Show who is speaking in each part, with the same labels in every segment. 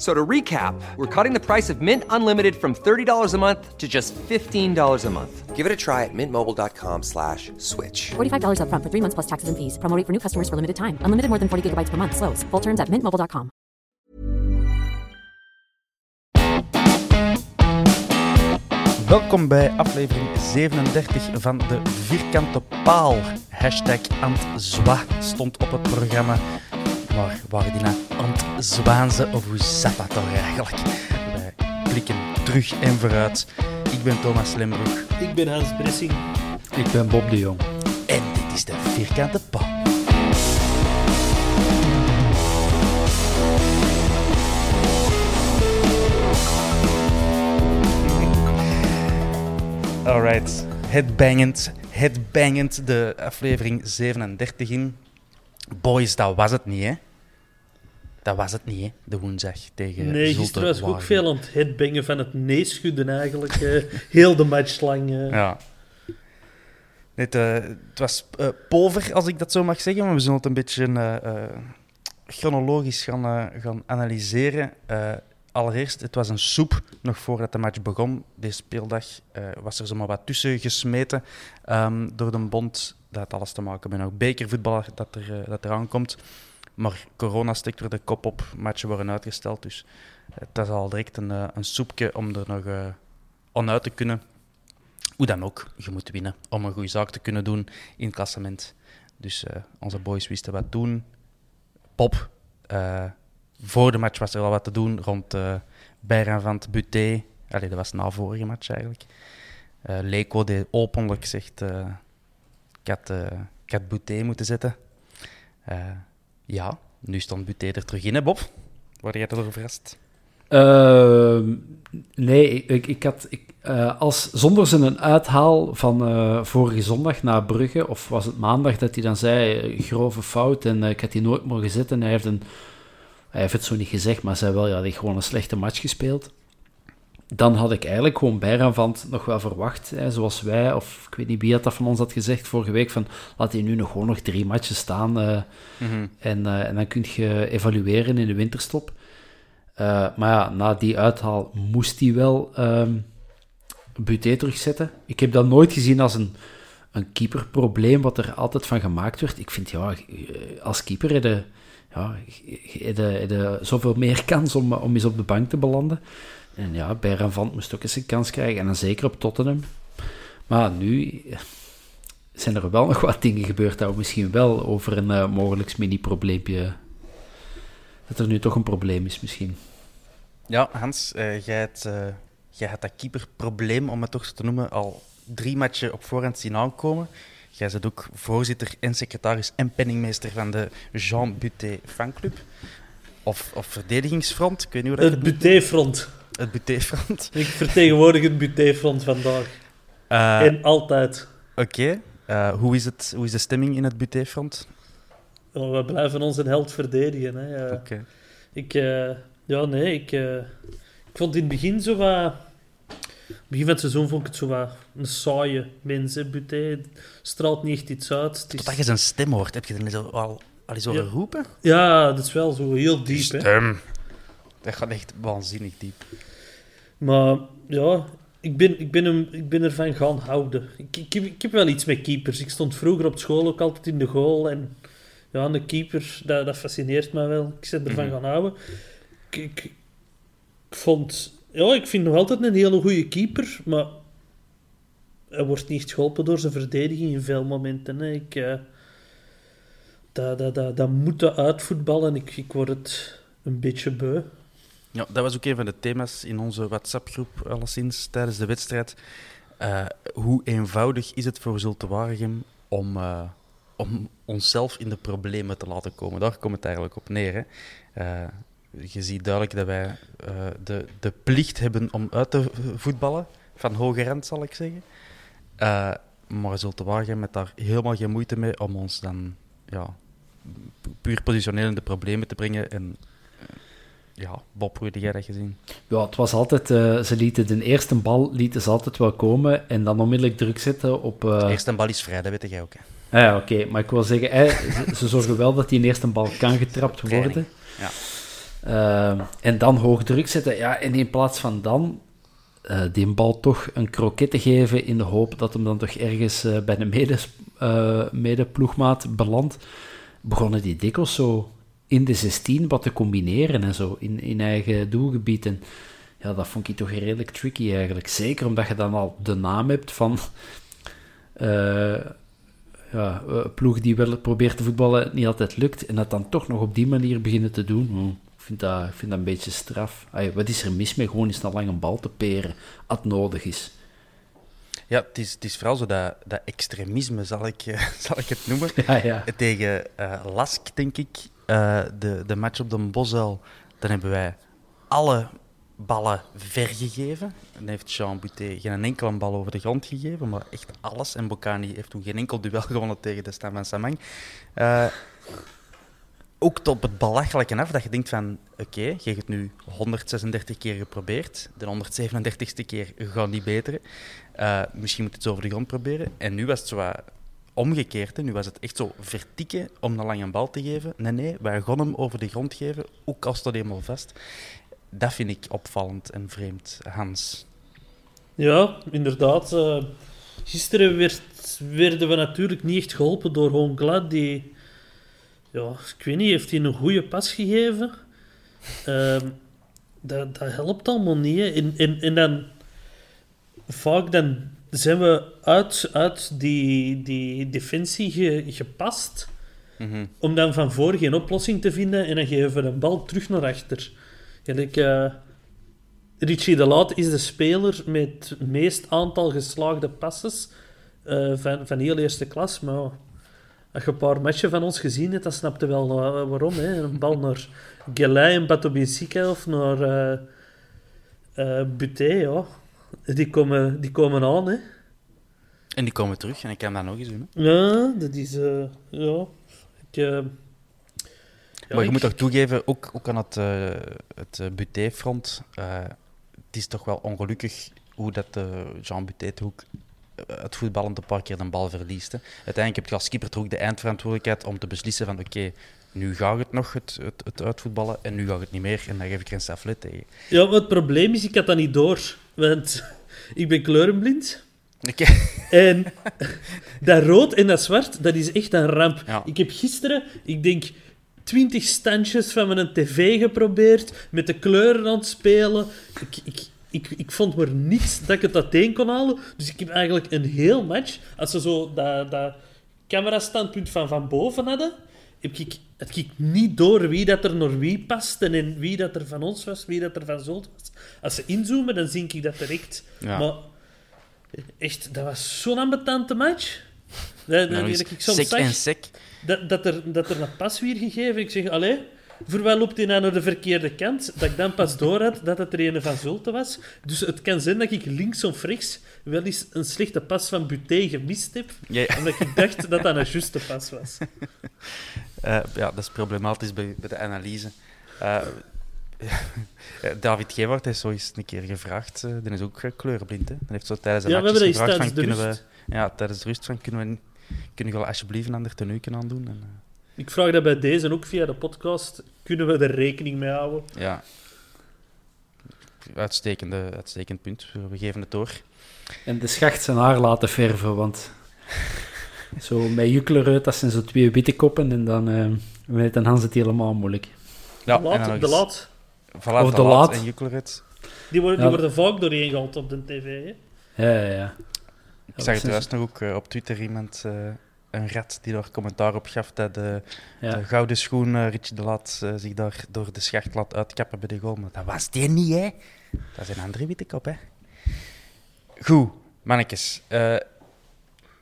Speaker 1: So to recap, we're cutting the price of Mint Unlimited from $30 a month to just $15 a month. Give it a try at mintmobile.com slash switch.
Speaker 2: $45 upfront for three months plus taxes and fees. Promote for new customers for limited time. Unlimited more than 40 gigabytes per month. Slows. Full terms at mintmobile.com.
Speaker 3: Welkom bij aflevering 37 van de Vierkante Paal. Hashtag Antzwa stond op het programma. Maar waren die nou Antzwaanse of hoe zat dat toch eigenlijk? Wij blikken terug en vooruit. Ik ben Thomas Lembroek
Speaker 4: Ik ben Hans Bressing.
Speaker 5: Ik ben Bob de Jong.
Speaker 3: en dit is de Vierkante Paal. Alright, headbangend, headbangend de aflevering 37 in. Boys, dat was het niet, hè? Dat was het niet, hè? De woensdag tegen
Speaker 4: Nee, gisteren was ik ook veel aan het headbangen van het neeschudden eigenlijk. eh, heel de match lang. eh.
Speaker 3: Ja. Het, eh, het was pover, als ik dat zo mag zeggen, maar we zullen het een beetje chronologisch gaan, gaan analyseren. Allereerst, het was een soep nog voordat de match begon. Deze speeldag was er zomaar wat tussen gesmeten ehm, door de bond. Dat had alles te maken met nog bekervoetbal dat er, eh, dat eraan komt. Maar corona stikt er de kop op, matchen worden uitgesteld. Dus het was al direct een, eh, een soepje om er nog eh aan uit te kunnen. Hoe dan ook, je moet winnen om een goede zaak te kunnen doen in het klassement. Dus eh, onze boys wisten wat doen. Pop, eh, voor de match was er al wat te doen rond uh, van het Buté. Allee, dat was na vorige match eigenlijk. Eh Leko deed openlijk zegt, eh ik, had, eh, ik had Buté moeten zetten. Eh, ja, nu stond Buté er terug in, hè Bob? Word jij erdoor verrast?
Speaker 5: Ehm, nee, ik, ik had... Ik, eh, als, zonder zijn uithaal van vorige zondag naar Brugge, of was het maandag, dat hij dan zei, grove fout, en ik had die nooit mogen zitten. Hij heeft, een, hij heeft het zo niet gezegd, maar zei wel, ja, hij gewoon een slechte match gespeeld. Dan had ik eigenlijk gewoon bijraanvand nog wel verwacht, hè, zoals wij, of ik weet niet wie had dat van ons had gezegd vorige week, van laat hij nu nog gewoon nog drie matches staan eh, en, eh, en dan kun je evalueren in de winterstop. Eh, maar ja, na die uithaal moest hij wel ehm Buté terugzetten. Ik heb dat nooit gezien als een, een keeperprobleem, wat er altijd van gemaakt werd. Ik vind, ja, als keeper heb je, ja, heb je, heb je zoveel meer kans om, om eens op de bank te belanden. En ja, Bayern Vant moest ook eens een kans krijgen, en dan zeker op Tottenham. Maar nu eh, zijn er wel nog wat dingen gebeurd dat we misschien wel over een uh, mogelijk mini-probleempje... Dat er nu toch een probleem is, misschien.
Speaker 3: Ja, Hans, uh, jij, hebt, uh, jij had dat keeperprobleem, om het toch zo te noemen, al drie matchen op voorhand zien aankomen. Jij bent ook voorzitter en secretaris en penningmeester van de Jean Buté fanclub. Of, of verdedigingsfront, ik weet niet hoe dat
Speaker 4: Het Buté-front.
Speaker 3: Het Buté-front.
Speaker 4: Ik vertegenwoordig het Buté-front vandaag.
Speaker 3: Uh,
Speaker 4: en altijd.
Speaker 3: Oké. Okay. Uh, hoe, is het, hoe is de stemming in het Buté-front?
Speaker 4: Oh, we blijven onze held verdedigen. Hè.
Speaker 3: Okay.
Speaker 4: Ik... Ja, nee, ik, uh, ik vond in het begin zo wat... begin van het seizoen vond ik het zo wat een saaie mens. Hè. Buté straalt niet echt iets uit. Is...
Speaker 3: Totdat je zijn stem hoort, heb je er al, al eens horen
Speaker 4: ja.
Speaker 3: roepen?
Speaker 4: Ja, dat is wel zo heel diep.
Speaker 3: Stem. Dat gaat echt waanzinnig diep.
Speaker 4: Maar ja, ik ben, ik ben, hem, ik ben ervan gaan houden. Ik, ik, heb, ik heb wel iets met keepers. Ik stond vroeger op school ook altijd in de goal. En ja, de keeper, dat, dat fascineert me wel. Ik zit ervan
Speaker 3: Mhm.
Speaker 4: gaan houden. Ik, ik, ik vond... Ja, ik vind nog altijd een hele goede keeper, maar hij wordt niet geholpen door zijn verdediging in veel momenten. Hè. Ik, eh, dat, dat, dat, dat moeten uitvoetballen. Ik, ik word het een beetje beu.
Speaker 3: Ja, dat was ook een van de thema's in onze WhatsApp-groep, alleszins, tijdens de wedstrijd. Eh, hoe eenvoudig is het voor Zulte Waregem om, eh, om onszelf in de problemen te laten komen? Daar komt het eigenlijk op neer. Eh, je ziet duidelijk dat wij de, de plicht hebben om uit te voetballen, van hoge rand zal ik zeggen. Maar Zulte Waregem met daar helemaal geen moeite mee om ons dan ja, pu- puur positioneel in de problemen te brengen. En ja, Bob, hoe gezien?
Speaker 5: Ja, het was altijd... eh, ze lieten de eerste bal lieten ze altijd wel komen en dan onmiddellijk druk zetten op... eh,
Speaker 3: De eerste bal is vrij, dat weet jij ook. Hè.
Speaker 5: Ah ja, oké. Maar ik wil zeggen, ze, ze zorgen wel dat die eerste bal kan getrapt worden.
Speaker 3: ja.
Speaker 5: Ehm, en dan hoog druk zetten. Ja, en in plaats van dan eh, die bal toch een kroket te geven in de hoop dat hem dan toch ergens eh, bij een medes, eh, medeploegmaat belandt, begonnen die dikwijls zo in de 16 wat te combineren en zo, in, in eigen doelgebied. En ja, dat vond ik toch redelijk tricky eigenlijk. Zeker omdat je dan al de naam hebt van... eh, ja, een ploeg die wel probeert te voetballen, het niet altijd lukt. En dat dan toch nog op die manier beginnen te doen. hm, ik, vind dat, ik vind dat een beetje straf. Ay, wat is er mis mee? Gewoon eens een lange bal te peren, als het nodig is.
Speaker 3: Ja, het is, het is vooral zo dat, dat extremisme, zal ik, eh, zal ik het noemen.
Speaker 5: Ja, ja.
Speaker 3: Tegen eh, Lask, denk ik, eh, de, de match op de Bosuil, dan hebben wij alle ballen vergegeven. Dan heeft Jean Boutet geen enkele bal over de grond gegeven, maar echt alles. En Bocani heeft toen geen enkel duel gewonnen tegen de Stam van Samang. Eh, ook tot het belachelijke af, dat je denkt van, oké, je hebt het nu 136 keer geprobeerd. De 137ste keer gaat niet beter. Eh, misschien moet het zo over de grond proberen. En nu was het zo omgekeerd. Hè. Nu was het echt zo vertikken om een lange bal te geven. Nee, nee, wij gaan hem over de grond geven, ook al staat hij helemaal vast. Dat vind ik opvallend en vreemd, Hans.
Speaker 4: Ja, inderdaad. eh, gisteren werd, werden we natuurlijk niet echt geholpen door Hongla, die... Ja, ik weet niet, heeft hij een goede pas gegeven? Ehm, dat, dat helpt allemaal niet. en, en dan... Vaak dan zijn we uit, uit die, die defensie ge- gepast,
Speaker 3: Mhm.
Speaker 4: om dan van voor geen oplossing te vinden en dan geven we de bal terug naar achter. Gelijk, eh, Richie de Laat is de speler met het meest aantal geslaagde passes eh, van, van heel eerste klas. Maar als je een paar matchen van ons gezien hebt, dan snap je wel eh, waarom. Hè. Een bal naar Gelay en Batobisika of naar eh, Buté, ja. Die komen, die komen aan, hè.
Speaker 3: En die komen terug en ik kan dat nog eens doen. Hè.
Speaker 4: Ja, dat is... eh, ja. Ik, eh, ja,
Speaker 3: maar je
Speaker 4: ik-
Speaker 3: moet toch toegeven, ook, ook aan het, eh het Buté-front, eh, het is toch wel ongelukkig hoe dat eh, Jean Buté toch ook het voetballend een paar keer de bal verliest. Hè. Uiteindelijk heb je als keeper toch ook de eindverantwoordelijkheid om te beslissen van oké, nu gaat het nog, het, het, het uitvoetballen, en nu gaat het niet meer, en dan geef ik er een staflet tegen.
Speaker 4: Ja, maar het probleem is, ik had dat niet door. Want ik ben kleurenblind.
Speaker 3: Oké.
Speaker 4: En dat rood en dat zwart, dat is echt een ramp.
Speaker 3: Ja.
Speaker 4: Ik heb gisteren, ik denk, twintig standjes van mijn tv geprobeerd, met de kleuren aan het spelen. Ik, ik, ik, ik vond maar niets dat ik het uiteen kon halen. Dus ik heb eigenlijk een heel match, als ze zo dat, dat camerastandpunt van van boven hadden, heb ik, had ik niet door wie dat er naar wie paste en wie dat er van ons was, wie dat er van Zolt was. Als ze inzoomen, dan zie ik dat direct.
Speaker 3: Ja.
Speaker 4: Maar echt, dat was zo'n ambetante match. Dat, dat,
Speaker 3: Nou,
Speaker 4: dat ik soms zag
Speaker 3: en
Speaker 4: dat, dat, er, dat er een pas weer gegeven. Ik zeg, allee, voor wat loopt hij nou naar de verkeerde kant? Dat ik dan pas door had dat het er een van Zulte was. Dus het kan zijn dat ik links of rechts wel eens een slechte pas van Buté gemist heb.
Speaker 3: Ja,
Speaker 4: Omdat ik dacht dat dat een juiste pas was.
Speaker 3: Eh, ja, dat is problematisch bij, bij de analyse. Eh, David Gewaard is zo eens een keer gevraagd. eh die is ook kleurenblind. Hè. Die heeft zo tijdens de
Speaker 4: Ja, we
Speaker 3: matches
Speaker 4: hebben dat eens
Speaker 3: gevraagd
Speaker 4: tijdens
Speaker 3: van,
Speaker 4: de
Speaker 3: kunnen
Speaker 4: rust.
Speaker 3: we, ja, tijdens de rust van kunnen we, kunnen we wel alsjeblieft een ander tenueken aandoen. En,
Speaker 4: Ik vraag dat bij deze ook via de podcast. Kunnen we er rekening mee houden?
Speaker 3: ja. uitstekende, uitstekend punt. We geven het door.
Speaker 5: En de schacht zijn haar laten verven, want zo met Jukleruit, dat zijn zo twee witte koppen en dan, uh, met dan Hans het helemaal moeilijk.
Speaker 4: Ja, de laat, de laat.
Speaker 3: Voilà, of de, laat. en Jukleruit.
Speaker 4: Die worden, die worden vaak doorheen gehaald op de tv,
Speaker 5: hè? Ja, ja, ja.
Speaker 3: Ik zag het juist nog ook uh, op Twitter iemand... Uh, een rat die daar commentaar op gaf dat de, ja. de gouden schoen uh, Richie de Laat uh, zich daar door de schacht laat uitkappen bij de goal. Maar dat was die niet, hè? Dat is een andere witte kop, hè? Goed, mannetjes.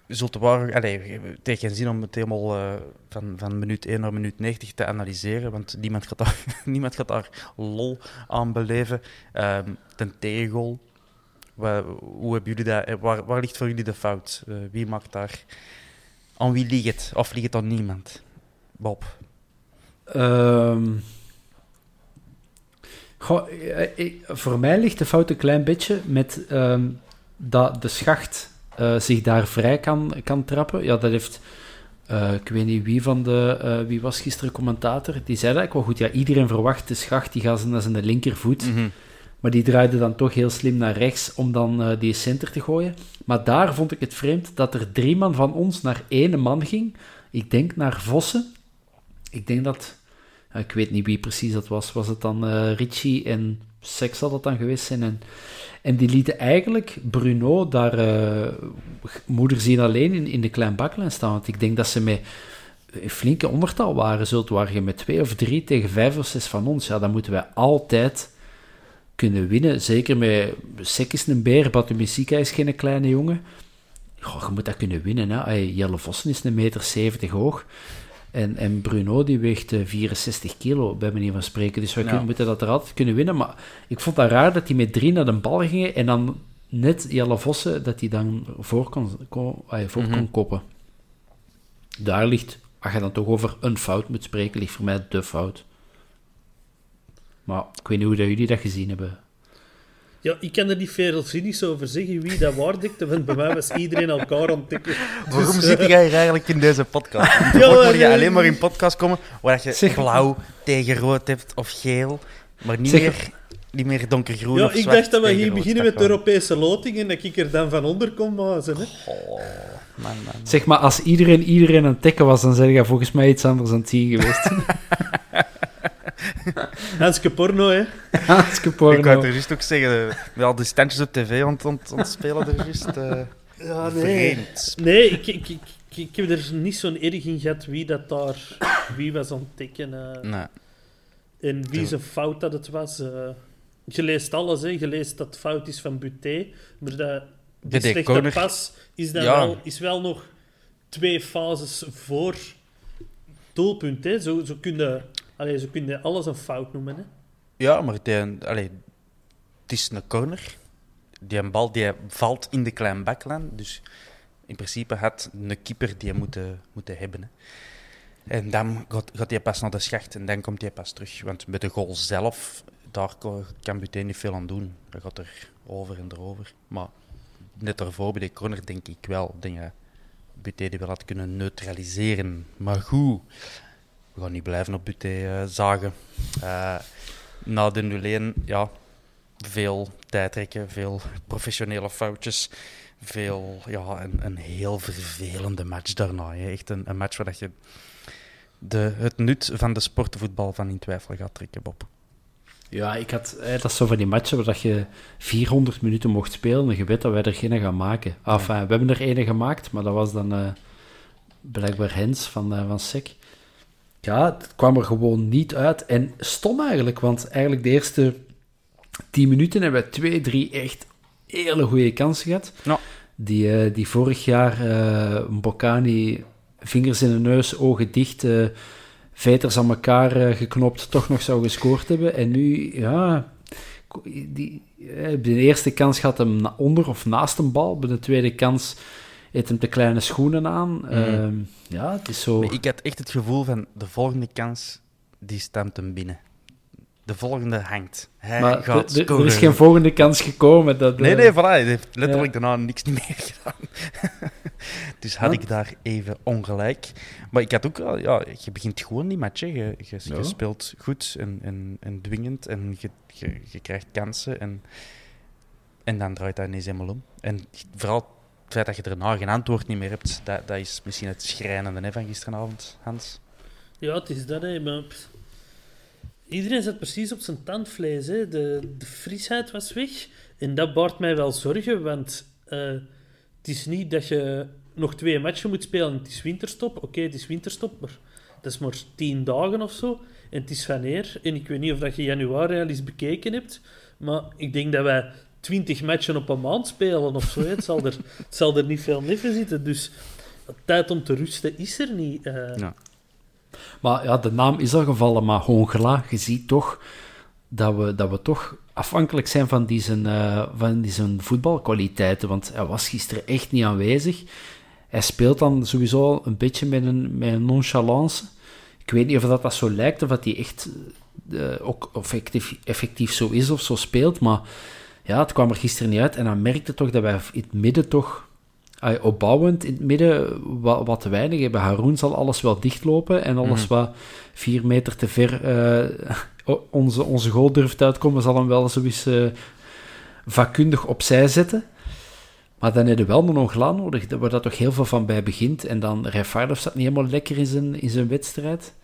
Speaker 3: Zult waar, allez, het heeft geen zin om het helemaal uh, van, van minuut 1 naar minuut 90 te analyseren, want niemand gaat daar, niemand gaat daar lol aan beleven. Um, ten tegel, hoe hebben jullie dat, waar, waar ligt voor jullie de fout? Uh, wie maakt daar aan wie ligt het? Of ligt het aan niemand? Bob?
Speaker 5: Ik, voor mij ligt de fout een klein beetje met um, dat de schacht uh, zich daar vrij kan, kan trappen. Ja, dat heeft... Uh, ik weet niet wie van de... Uh, wie was gisteren commentator? Die zei dat ik wel goed. Ja, iedereen verwacht de schacht, die gaat naar zijn linkervoet. Mm -hmm. Maar die draaide dan toch heel slim naar rechts om dan die center te gooien. Maar daar vond ik het vreemd dat er drie man van ons naar één man ging. Ik denk naar Vossen. Ik denk dat... ik weet niet wie precies dat was. Was het dan uh, Richie en Sex zal dat dan geweest zijn? En, en die lieten eigenlijk Bruno daar uh, moeder zien alleen in, in de klein baklijn staan. Want ik denk dat ze met een flinke ondertal waren. Zult waar je met twee of drie tegen vijf of zes van ons... Ja, dan moeten wij altijd kunnen winnen. Zeker met Sek is een beer, is geen kleine jongen. Goh, je moet dat kunnen winnen. Hè. Jelle Vossen is een meter 70 hoog. En, en Bruno die weegt 64 eh, kilo, bij manier van spreken. Dus we ja. moeten dat er altijd kunnen winnen. Maar ik vond dat raar dat hij met drie naar de bal ging en dan net Jelle Vossen, dat hij dan voor kon, kon, voor mm -hmm. kon koppen. Daar ligt, als je dan toch over een fout moet spreken, ligt voor mij de fout. Maar ik weet niet hoe dat jullie dat gezien hebben.
Speaker 4: Ja, ik kan er niet veel zinnigs over zeggen wie dat waardikte, want bij mij was iedereen elkaar ontdekken.
Speaker 3: Dus, Waarom uh... zit jij hier eigenlijk in deze podcast? ja, moet je alleen maar in podcast komen waar je zeg, blauw tegen rood hebt of geel, maar niet, zeg, meer, niet meer donkergroen
Speaker 4: ja,
Speaker 3: of
Speaker 4: ik dacht dat we hier beginnen met de Europese loting en dat ik er dan van onder kom mazen. Hè? Oh,
Speaker 5: man, man. Zeg maar, als iedereen iedereen aan het tekken was, dan zeg je volgens mij iets anders aan het zien geweest.
Speaker 4: Hanske porno, hè?
Speaker 5: Hanske porno.
Speaker 3: Ik wou het er juist ook zeggen, met al die standjes op tv ont, ont, ontspelen er juist. Uh,
Speaker 4: ja, nee. Vreemd. Nee, ik, ik, ik, ik, heb er niet zo'n erg in gehad wie dat daar... Wie was aan het tikken. Uh, nee. En wie zijn fout dat het was. Uh, je leest alles, hè. Je leest dat het fout is van Buté. Maar dat, die slechte pas is, dan ja. wel, is wel nog twee fases voor doelpunt. Hè. Zo, zo kun je Allee, ze kunnen alles een fout noemen. Hè?
Speaker 3: Ja, maar die, allee, het is een corner. Die bal die valt in de kleine baklijn. Dus in principe had een keeper die moeten, moeten hebben. Hè. En dan gaat, hij pas naar de schacht en dan komt hij pas terug. Want met de goal zelf, daar kan Buteen niet veel aan doen. Dat gaat er over en erover. Maar net daarvoor bij de corner denk ik wel. Denk je, Buteen die wel had kunnen neutraliseren. Maar goed, we gaan niet blijven op Buté uh, zagen. Uh, na de 0-1, ja, veel tijdrekken, veel professionele foutjes. Veel, ja, een, een heel vervelende match daarna. Hè. Echt een, een match waar je de, het nut van de sportvoetbal van in twijfel gaat trekken, Bob.
Speaker 5: Ja, ik had, dat is zo van die matchen waar je 400 minuten mocht spelen en je weet dat wij er geen gaan maken. Enfin, we hebben er ene gemaakt, maar dat was dan uh, blijkbaar Hens van, uh, van SEC ja, het kwam er gewoon niet uit. En stom eigenlijk, want eigenlijk de eerste 10 minuten hebben we twee, drie echt hele goede kansen gehad. Ja. Die, uh, die vorig jaar uh, Mbokani vingers in de neus, ogen dicht, uh, veters aan elkaar geknopt, toch nog zou gescoord hebben. En nu, ja, die, de eerste kans gaat hem onder of naast een bal. Bij de tweede kans heeft hem de kleine schoenen aan. Mm. Uh, ja, het is zo...
Speaker 3: Maar ik had echt het gevoel van, de volgende kans, die stemt hem binnen. De volgende hangt. Hij maar gaat de,
Speaker 5: Er is geen volgende kans gekomen. Dat,
Speaker 3: nee, nee, voilà. Hij heeft letterlijk ja. daarna niks meer gedaan. dus had ik daar even ongelijk. Maar ik had ook al, ja, je begint gewoon die match. hè. Je, je, je
Speaker 5: Ja.
Speaker 3: speelt goed en, en, en dwingend en je, je, je krijgt kansen. En, en dan draait dat ineens helemaal om. En vooral het feit dat je daarna geen antwoord niet meer hebt, dat, dat is misschien het schrijnende hè, van gisteravond, Hans.
Speaker 4: Ja, het is dat, hè. Iedereen zat precies op zijn tandvlees, hè. De, de frisheid was weg. En dat baart mij wel zorgen, want eh, het is niet dat je nog twee matchen moet spelen en het is winterstop. Oké, het is winterstop, maar dat is maar tien dagen of zo. En het is wanneer. En ik weet niet of dat je januari al eens bekeken hebt, maar ik denk dat wij twintig matchen op een maand spelen of zo. Het, zal er, zal er niet veel neffen zitten, dus tijd om te rusten is er niet. eh.
Speaker 3: Ja.
Speaker 5: Maar ja, de naam is al gevallen, maar Hongela, je ziet toch dat we, dat we toch afhankelijk zijn van die zijn, eh, van die zijn voetbalkwaliteiten. Want hij was gisteren echt niet aanwezig. Hij speelt dan sowieso een beetje met een, met een nonchalance. Ik weet niet of dat, dat zo lijkt, of dat hij echt eh, ook effectief, effectief zo is of zo speelt. Maar ja, het kwam er gisteren niet uit. En dan merkte toch dat wij in het midden toch opbouwend in het midden wat, wat te weinig hebben. Haroon zal alles wel dichtlopen en alles wat vier meter te ver eh, onze, onze goal durft uitkomen, zal hem wel zoiets eh vakkundig opzij zetten. Maar dan heb je wel een Ongla nodig, waar dat toch heel veel van bij begint. En dan Refailov staat niet helemaal lekker in zijn, in zijn wedstrijd.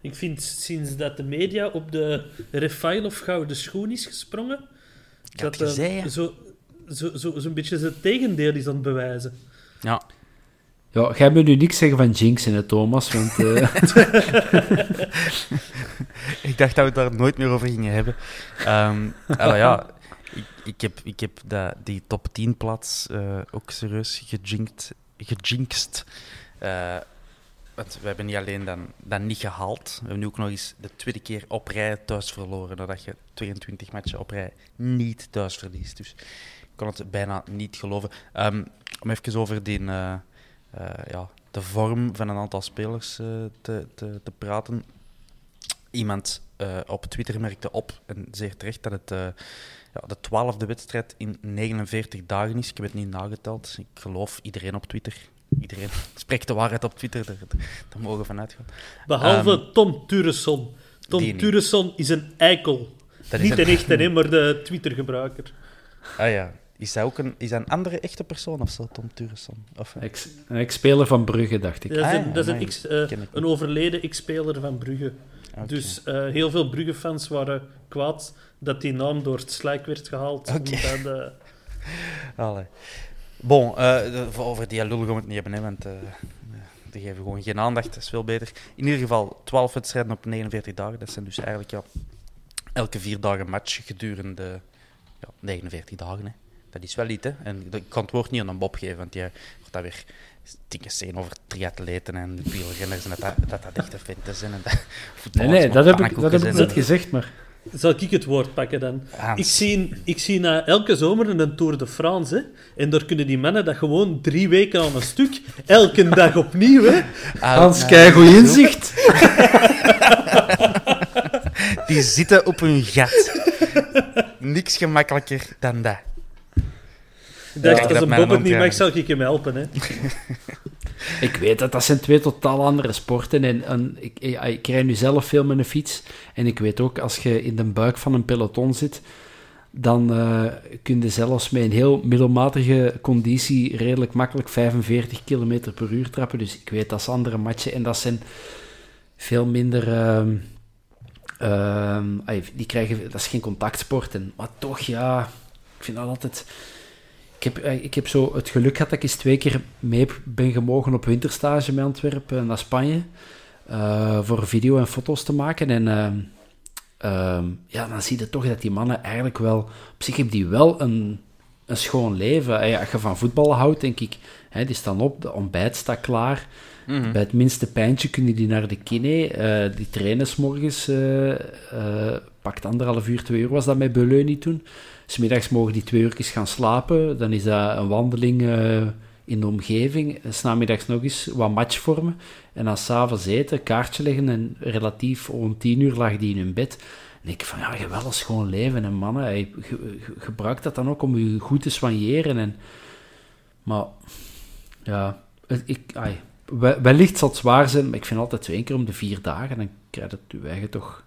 Speaker 4: Ik vind sinds dat de media op de Refailov gouden schoen is gesprongen, dat eh,
Speaker 3: ja.
Speaker 4: zo, zo, zo, zo'n beetje het tegendeel is aan het bewijzen.
Speaker 3: Ja,
Speaker 5: Ja, jij moet nu niks zeggen van Jinx in het Thomas, want eh,
Speaker 3: ik dacht dat we het daar nooit meer over gingen hebben. Ehm aber ja, ik, ik heb, ik heb dat, die top 10 plaats eh, ook serieus gejinkt. gejinxed. Eh, want we hebben niet alleen dan, dan niet gehaald, we hebben nu ook nog eens de tweede keer op rij thuis verloren, nadat je 22 matchen op rij niet thuis verliest. Dus ik kon het bijna niet geloven. Ehm, om even over die, eh, eh, ja, de vorm van een aantal spelers eh, te, te, te praten. Iemand op Twitter merkte op, en zeer terecht, dat het ja, de twaalfde wedstrijd in 49 dagen is. Ik heb het niet nageteld. Ik geloof iedereen op Twitter. Iedereen spreekt de waarheid op Twitter, daar, daar mogen we van uitgaan.
Speaker 4: Behalve Tom Turesson. Tom
Speaker 3: die niet.
Speaker 4: Turesson is een eikel.
Speaker 3: Dat is
Speaker 4: Niet
Speaker 3: een-
Speaker 4: een echte, hè, maar de Twitter-gebruiker.
Speaker 3: Ah ja, is dat ook een, is dat een andere echte persoon of zo, Tom Turesson? Of,
Speaker 5: ex, een ex-speler van Brugge, dacht ik.
Speaker 4: Dat is
Speaker 3: Ah,
Speaker 4: een,
Speaker 3: ja,
Speaker 4: dat is een,
Speaker 3: amai.
Speaker 4: ex- eh,
Speaker 3: Ken ik
Speaker 4: een overleden ex-speler van Brugge. Dus eh, heel veel Brugge-fans waren kwaad dat die naam door het slijk werd gehaald.
Speaker 3: Oké.
Speaker 4: Omdat, eh,
Speaker 3: Allee. Bon, eh, over die lul gaan we het niet hebben, hè, want eh die geven gewoon geen aandacht. Dat is veel beter. In ieder geval 12 wedstrijden op 49 dagen. Dat zijn dus eigenlijk ja, elke vier dagen match gedurende ja, 49 dagen. Hè. Dat is wel iets, hè. En ik kan het woord niet aan een Bob geven, want jij wordt dat weer dingen zeggen over triatleten en wielrenners en dat dat, dat, dat echte venten zijn. En dat,
Speaker 5: Nee, nee, dat heb ik, dat heb ik
Speaker 3: zijn.
Speaker 5: net gezegd, maar...
Speaker 4: zal ik het woord pakken dan?
Speaker 3: Hans.
Speaker 4: Ik zie, ik zie na elke zomer een Tour de France. Hè, en daar kunnen die mannen dat gewoon drie weken aan een stuk, elke dag opnieuw. Hè.
Speaker 3: Ah,
Speaker 5: Hans,
Speaker 3: nou,
Speaker 5: kijk goed inzicht.
Speaker 3: Die zitten op hun gat. Niks gemakkelijker dan dat.
Speaker 4: Ik dacht,
Speaker 3: dat
Speaker 4: als een Bob het niet mag, zal ik hem helpen. Hè.
Speaker 5: Ik weet dat, dat zijn twee totaal andere sporten. En, en ik, ik, ik rij nu zelf veel met een fiets. En ik weet ook, als je in de buik van een peloton zit, dan eh, kun je zelfs met een heel middelmatige conditie redelijk makkelijk 45 km per uur trappen. Dus ik weet, dat is andere matchen. En dat zijn veel minder... ehm, ehm, ai, die krijgen, dat is geen contactsport. En, maar toch, ja, ik vind dat altijd... Ik heb, eh, ik heb zo het geluk gehad dat ik eens twee keer mee ben gemogen op winterstage met Antwerpen naar Spanje. eh, voor video en foto's te maken. En ehm, ehm, ja, dan zie je toch dat die mannen eigenlijk wel... Op zich hebben die wel een, een schoon leven. Eh, ja, als je van voetbal houdt, denk ik... Hè, die staan op, de ontbijt staat klaar.
Speaker 3: Mhm.
Speaker 5: Bij het minste pijntje kunnen die naar de kine. eh, die trainen 's morgens. eh eh, pakt anderhalf uur, twee uur was dat met Beleuni toen. Smiddags mogen die twee uurtjes gaan slapen. Dan is dat een wandeling eh, in de omgeving. En 's namiddags nog eens wat match vormen. En dan s'avonds eten, kaartje leggen. En relatief om tien uur lag die in hun bed. En ik van, ja, je wel een schoon leven. En mannen, hey, ge- ge- gebruik dat dan ook om je goed te soigneren. En, maar Ja, ik, ai, wellicht zal het zwaar zijn, maar ik vind altijd twee keer om de vier dagen, dan krijg je het je eigen toch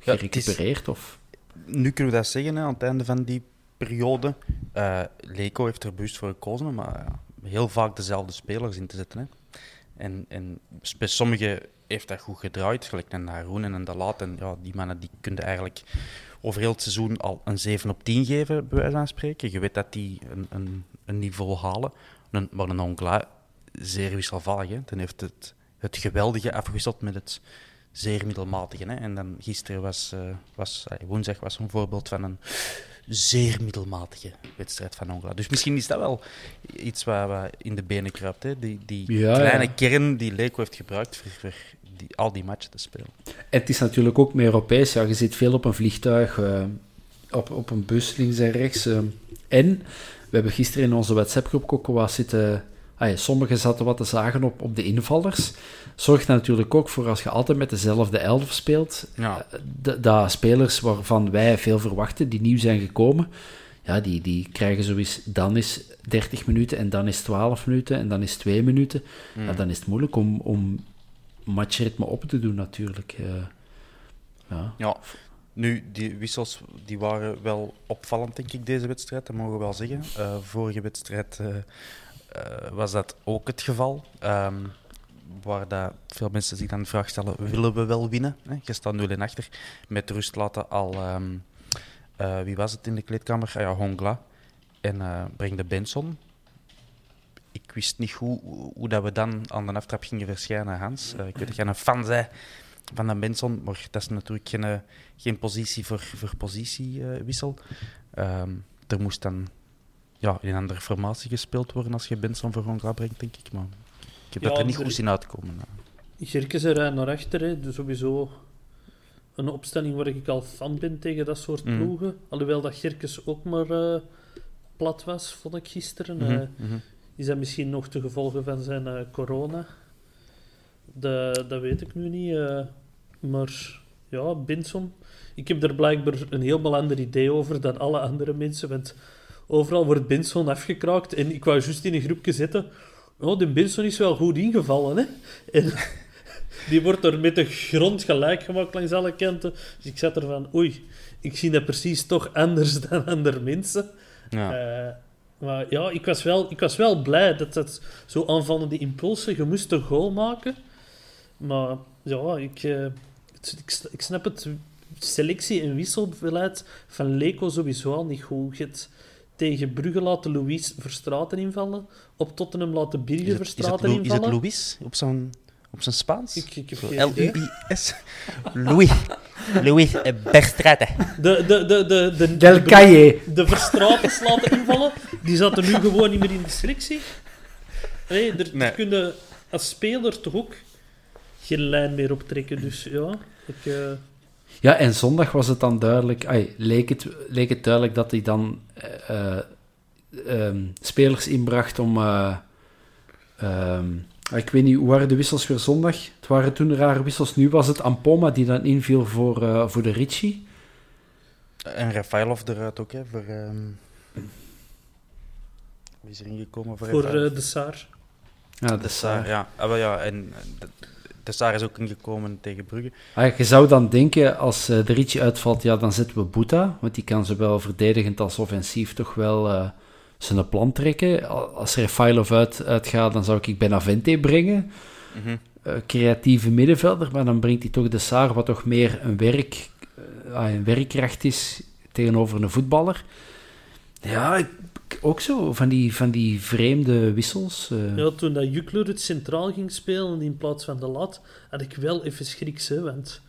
Speaker 5: gerecupereerd. Of...
Speaker 3: Nu kunnen we dat zeggen, hè, aan het einde van die periode. Uh, Leco heeft er bewust voor gekozen, maar heel vaak dezelfde spelers in te zetten. Hè. En, en bij sommigen heeft dat goed gedraaid, gelijk een Haroon en een Dalat. En ja, die mannen die kunnen eigenlijk over heel het seizoen al een 7 op 10 geven, bij wijze van spreken. Je weet dat die een, een, een niveau halen. Maar een Ongla, zeer wisselvallig. Hè. Dan heeft het, het geweldige afgewisseld met het zeer middelmatige. Hè. En dan gisteren was, uh, was woensdag was een voorbeeld van een zeer middelmatige wedstrijd van Ongla. Dus misschien is dat wel iets wat, in de benen kruipt. Hè. Die, die kleine kern die Leco heeft gebruikt voor, voor die, al die matchen te spelen.
Speaker 5: Het is natuurlijk ook meer Europees. Ja, je zit veel op een vliegtuig, uh, op, op een bus links en rechts. Uh. en we hebben gisteren in onze WhatsApp-groep ook wat zitten... Ah sommigen zaten wat te zagen op, op de invallers. Zorgt er natuurlijk ook voor als je altijd met dezelfde elf speelt, ja. Eh, dat spelers waarvan wij veel verwachten, die nieuw zijn gekomen, ja, die, die krijgen zoiets, dan is 30 minuten en dan is 12 minuten en dan is 2 minuten. Ja, mm. dan is het moeilijk om, om matchritme op te doen natuurlijk. Uh, ja.
Speaker 3: ja. Nu, die wissels die waren wel opvallend, denk ik, deze wedstrijd. Dat mogen we wel zeggen. Uh, vorige wedstrijd uh, was dat ook het geval. Um, waar dat veel mensen zich dan de vraag stellen: willen we wel winnen? Hè? Je staat 0 in achter. Met rust laten al. Um, wie was het in de kleedkamer? Ah, ja, Hongla. En uh, breng de Benson. Ik wist niet hoe, hoe dat we dan aan de aftrap gingen verschijnen, Hans. Ik weet dat jij een fan bent van de Benson, maar dat is natuurlijk geen, geen positie voor, voor positiewissel. Um, er moest dan ja, in een andere formatie gespeeld worden als je Benson voor Hongla brengt, denk ik. Maar ik heb ja, er niet goed zien uitkomen.
Speaker 4: Gerkes er naar achter, hè. Dus sowieso een opstelling waar ik al fan ben tegen dat soort mm. ploegen. Alhoewel dat Gerkes ook maar uh, plat was, vond ik gisteren. Mm -hmm. Is dat misschien nog te gevolgen van zijn uh, corona? De, dat weet ik nu niet. maar ja, Binson. Ik heb er blijkbaar een heel ander idee over dan alle andere mensen. Want overal wordt Binson afgekraakt. En ik wou juist in een groepje zitten Oh, de Benson is wel goed ingevallen, hè? En die wordt er met de grond gelijk gemaakt langs alle kanten. Dus ik zat er van, oei, ik zie dat precies toch anders dan andere mensen. Ja. Uh, maar ja, ik was, wel, ik was wel blij dat dat zo aanvallende impulsen, je moest een goal maken. Maar ja, ik, uh, ik, ik, snap het selectie- en wisselbeleid van Leco sowieso al niet goed. Je tegen Brugge laten Louis Verstraten invallen. Op Tottenham laten Birger Verstraten invallen. Is
Speaker 3: het Louis op zijn, op zijn Spaans? Ik, ik L-U-I-S. Louis. Louis Verstraten.
Speaker 4: De, de, de, de, de,
Speaker 5: Del Calle.
Speaker 4: De Verstraten laten invallen. Die zaten nu gewoon niet meer in de selectie. Nee, er, nee. kunnen als speler toch ook geen lijn meer optrekken. Dus ja, ik...
Speaker 5: Ja, en zondag was het dan duidelijk, ay, leek, het, leek het duidelijk dat hij dan uh, um, spelers inbracht om. Uh, um, ik weet niet, hoe waren de wissels voor zondag? Het waren toen rare wissels. Nu was het Ampoma die dan inviel voor, uh, voor de Ricci.
Speaker 3: En Rafaelov eruit ook, hè? Voor, um... Wie is er ingekomen voor
Speaker 4: Voor de Saar.
Speaker 3: Ja, de, de Saar, ja. Ah, maar ja en de Saar is ook ingekomen tegen Brugge.
Speaker 5: Ah, je zou dan denken, als uh, de Ricci uitvalt, ja, dan zetten we Boeta. Want die kan zowel verdedigend als offensief toch wel uh, zijn plan trekken. Als Refailov uit, uitgaat, dan zou ik Benavente brengen. Mm creatieve middenvelder, maar dan brengt hij toch de Saar, wat toch meer een, werk, ah, een werkkracht is tegenover een voetballer. Ja, ook zo, van die, van die vreemde wissels. Uh.
Speaker 4: Ja, toen dat Jukler het centraal ging spelen in plaats van de lat, had ik wel even schriks, hè, want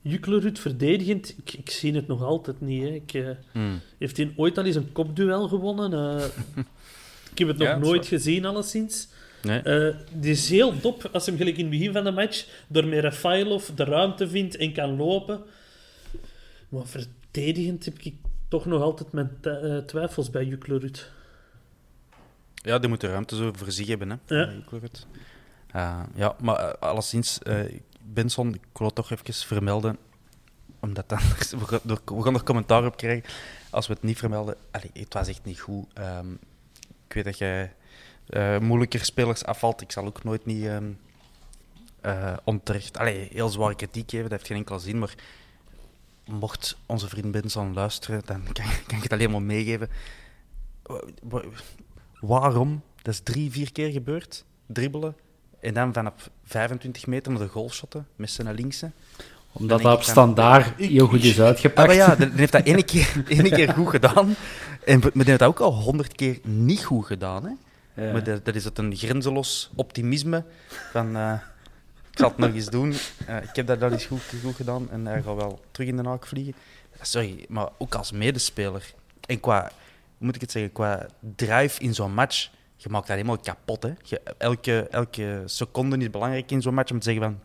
Speaker 4: Jukler het verdedigend, ik, ik, zie het nog altijd niet. Hè. Ik, uh, Heeft hij ooit al eens een kopduel gewonnen? Uh, ik heb het nog nooit gezien, alleszins. Nee. Uh, die is heel top als hij hem gelijk in het begin van de match door met Rafailov de ruimte vindt en kan lopen. Maar verdedigend heb ik toch nog altijd mijn uh, twijfels bij Juklerud.
Speaker 3: Ja, die moet de ruimte zo voor zich hebben, hè. Ja, uh, ja maar uh, alleszins, Benson, ik wil het toch even vermelden, omdat dan, we, gaan er commentaar op krijgen als we het niet vermelden. Allee, het was echt niet goed. Um, ik weet dat jij eh, moeilijker spelers afvalt. Ik zal ook nooit niet ehm, eh, onterecht... Allee, heel zware kritiek geven, dat heeft geen enkel zin, maar mocht onze vriend Benson luisteren, dan kan, kan ik het alleen maar meegeven. Wa- wa- Waarom? Dat is drie, vier keer gebeurd. Dribbelen. En dan vanaf 25 meter naar de goalshotten met zijn linkse.
Speaker 5: Omdat dat op standaard heel goed is
Speaker 3: Ah,
Speaker 5: uitgepakt.
Speaker 3: maar ja, dan heeft dat ene keer, ene keer goed gedaan. En die heeft dat ook al honderd keer niet goed gedaan. Hè?
Speaker 5: Ja.
Speaker 3: Maar dat, dat is het een grenzeloos optimisme van... eh, zal het nog eens doen. Eh, ik heb dat al eens goed, goed gedaan en hij gaat wel terug in de haak vliegen. Sorry, maar ook als medespeler. En qua, moet ik het zeggen, qua drive in zo'n match, je maakt dat helemaal kapot. Hè? Elke, elke seconde is belangrijk in zo'n match om te zeggen van...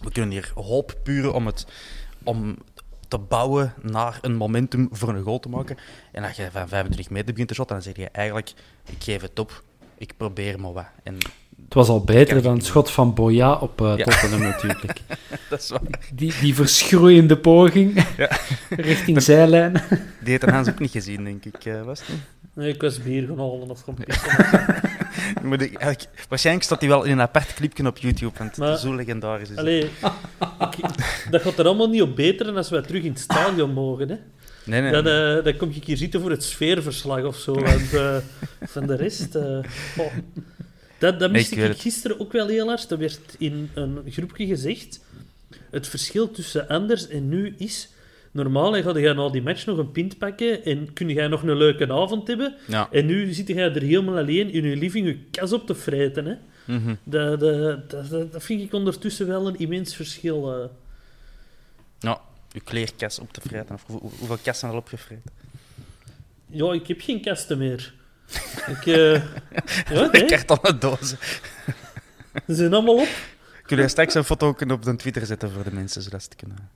Speaker 3: We kunnen hier hoop puren om, het, om te bouwen naar een momentum voor een goal te maken. En als je van 25 meter begint te shotten, dan zeg je eigenlijk... Ik geef het op, ik probeer maar wat. En
Speaker 5: Het was al beter
Speaker 3: Kijk,
Speaker 5: dan het schot van Boya op eh
Speaker 3: Ja.
Speaker 5: Tottenham natuurlijk.
Speaker 3: dat is waar.
Speaker 5: Die, die verschroeiende poging richting zijlijn.
Speaker 3: Die heeft Hans ook niet gezien, denk ik. eh, was het niet?
Speaker 4: Nee, ik was bier gaan halen of pissen.
Speaker 3: De- eigenlijk- waarschijnlijk staat hij wel in een apart clipje op YouTube, want
Speaker 4: Maar-
Speaker 3: zo legendarisch is het.
Speaker 4: Allee, ik- dat gaat er allemaal niet op beteren als wij terug in het stadion mogen. Hè.
Speaker 3: Nee, nee.
Speaker 4: Dan, eh, dan kom ik hier zitten voor het sfeerverslag of zo. Want eh, van de rest. eh. Dat, dat miste
Speaker 3: Ik
Speaker 4: gisteren ook wel heel hard. Er werd in een groepje gezegd. Het verschil tussen anders en nu is. Normaal ga je na die match nog een pint pakken en kun jij nog een leuke avond hebben.
Speaker 3: Ja.
Speaker 4: En nu zit jij er helemaal alleen in je living je kas op te vreten. Hè.
Speaker 3: Mhm.
Speaker 4: Dat, dat, dat, dat- dat vind ik ondertussen wel een immens verschil. eh.
Speaker 3: Ja, uw kleerkas op te vreten. Of hoe- hoeveel kassen al opgevreten?
Speaker 4: Ja, ik heb geen kasten meer. Ik, eh ja, nee,
Speaker 3: Kartonnen dozen.
Speaker 4: ze zijn allemaal op.
Speaker 3: Kun je straks een foto ook op de Twitter zetten voor de mensen, zodat ze het kunnen...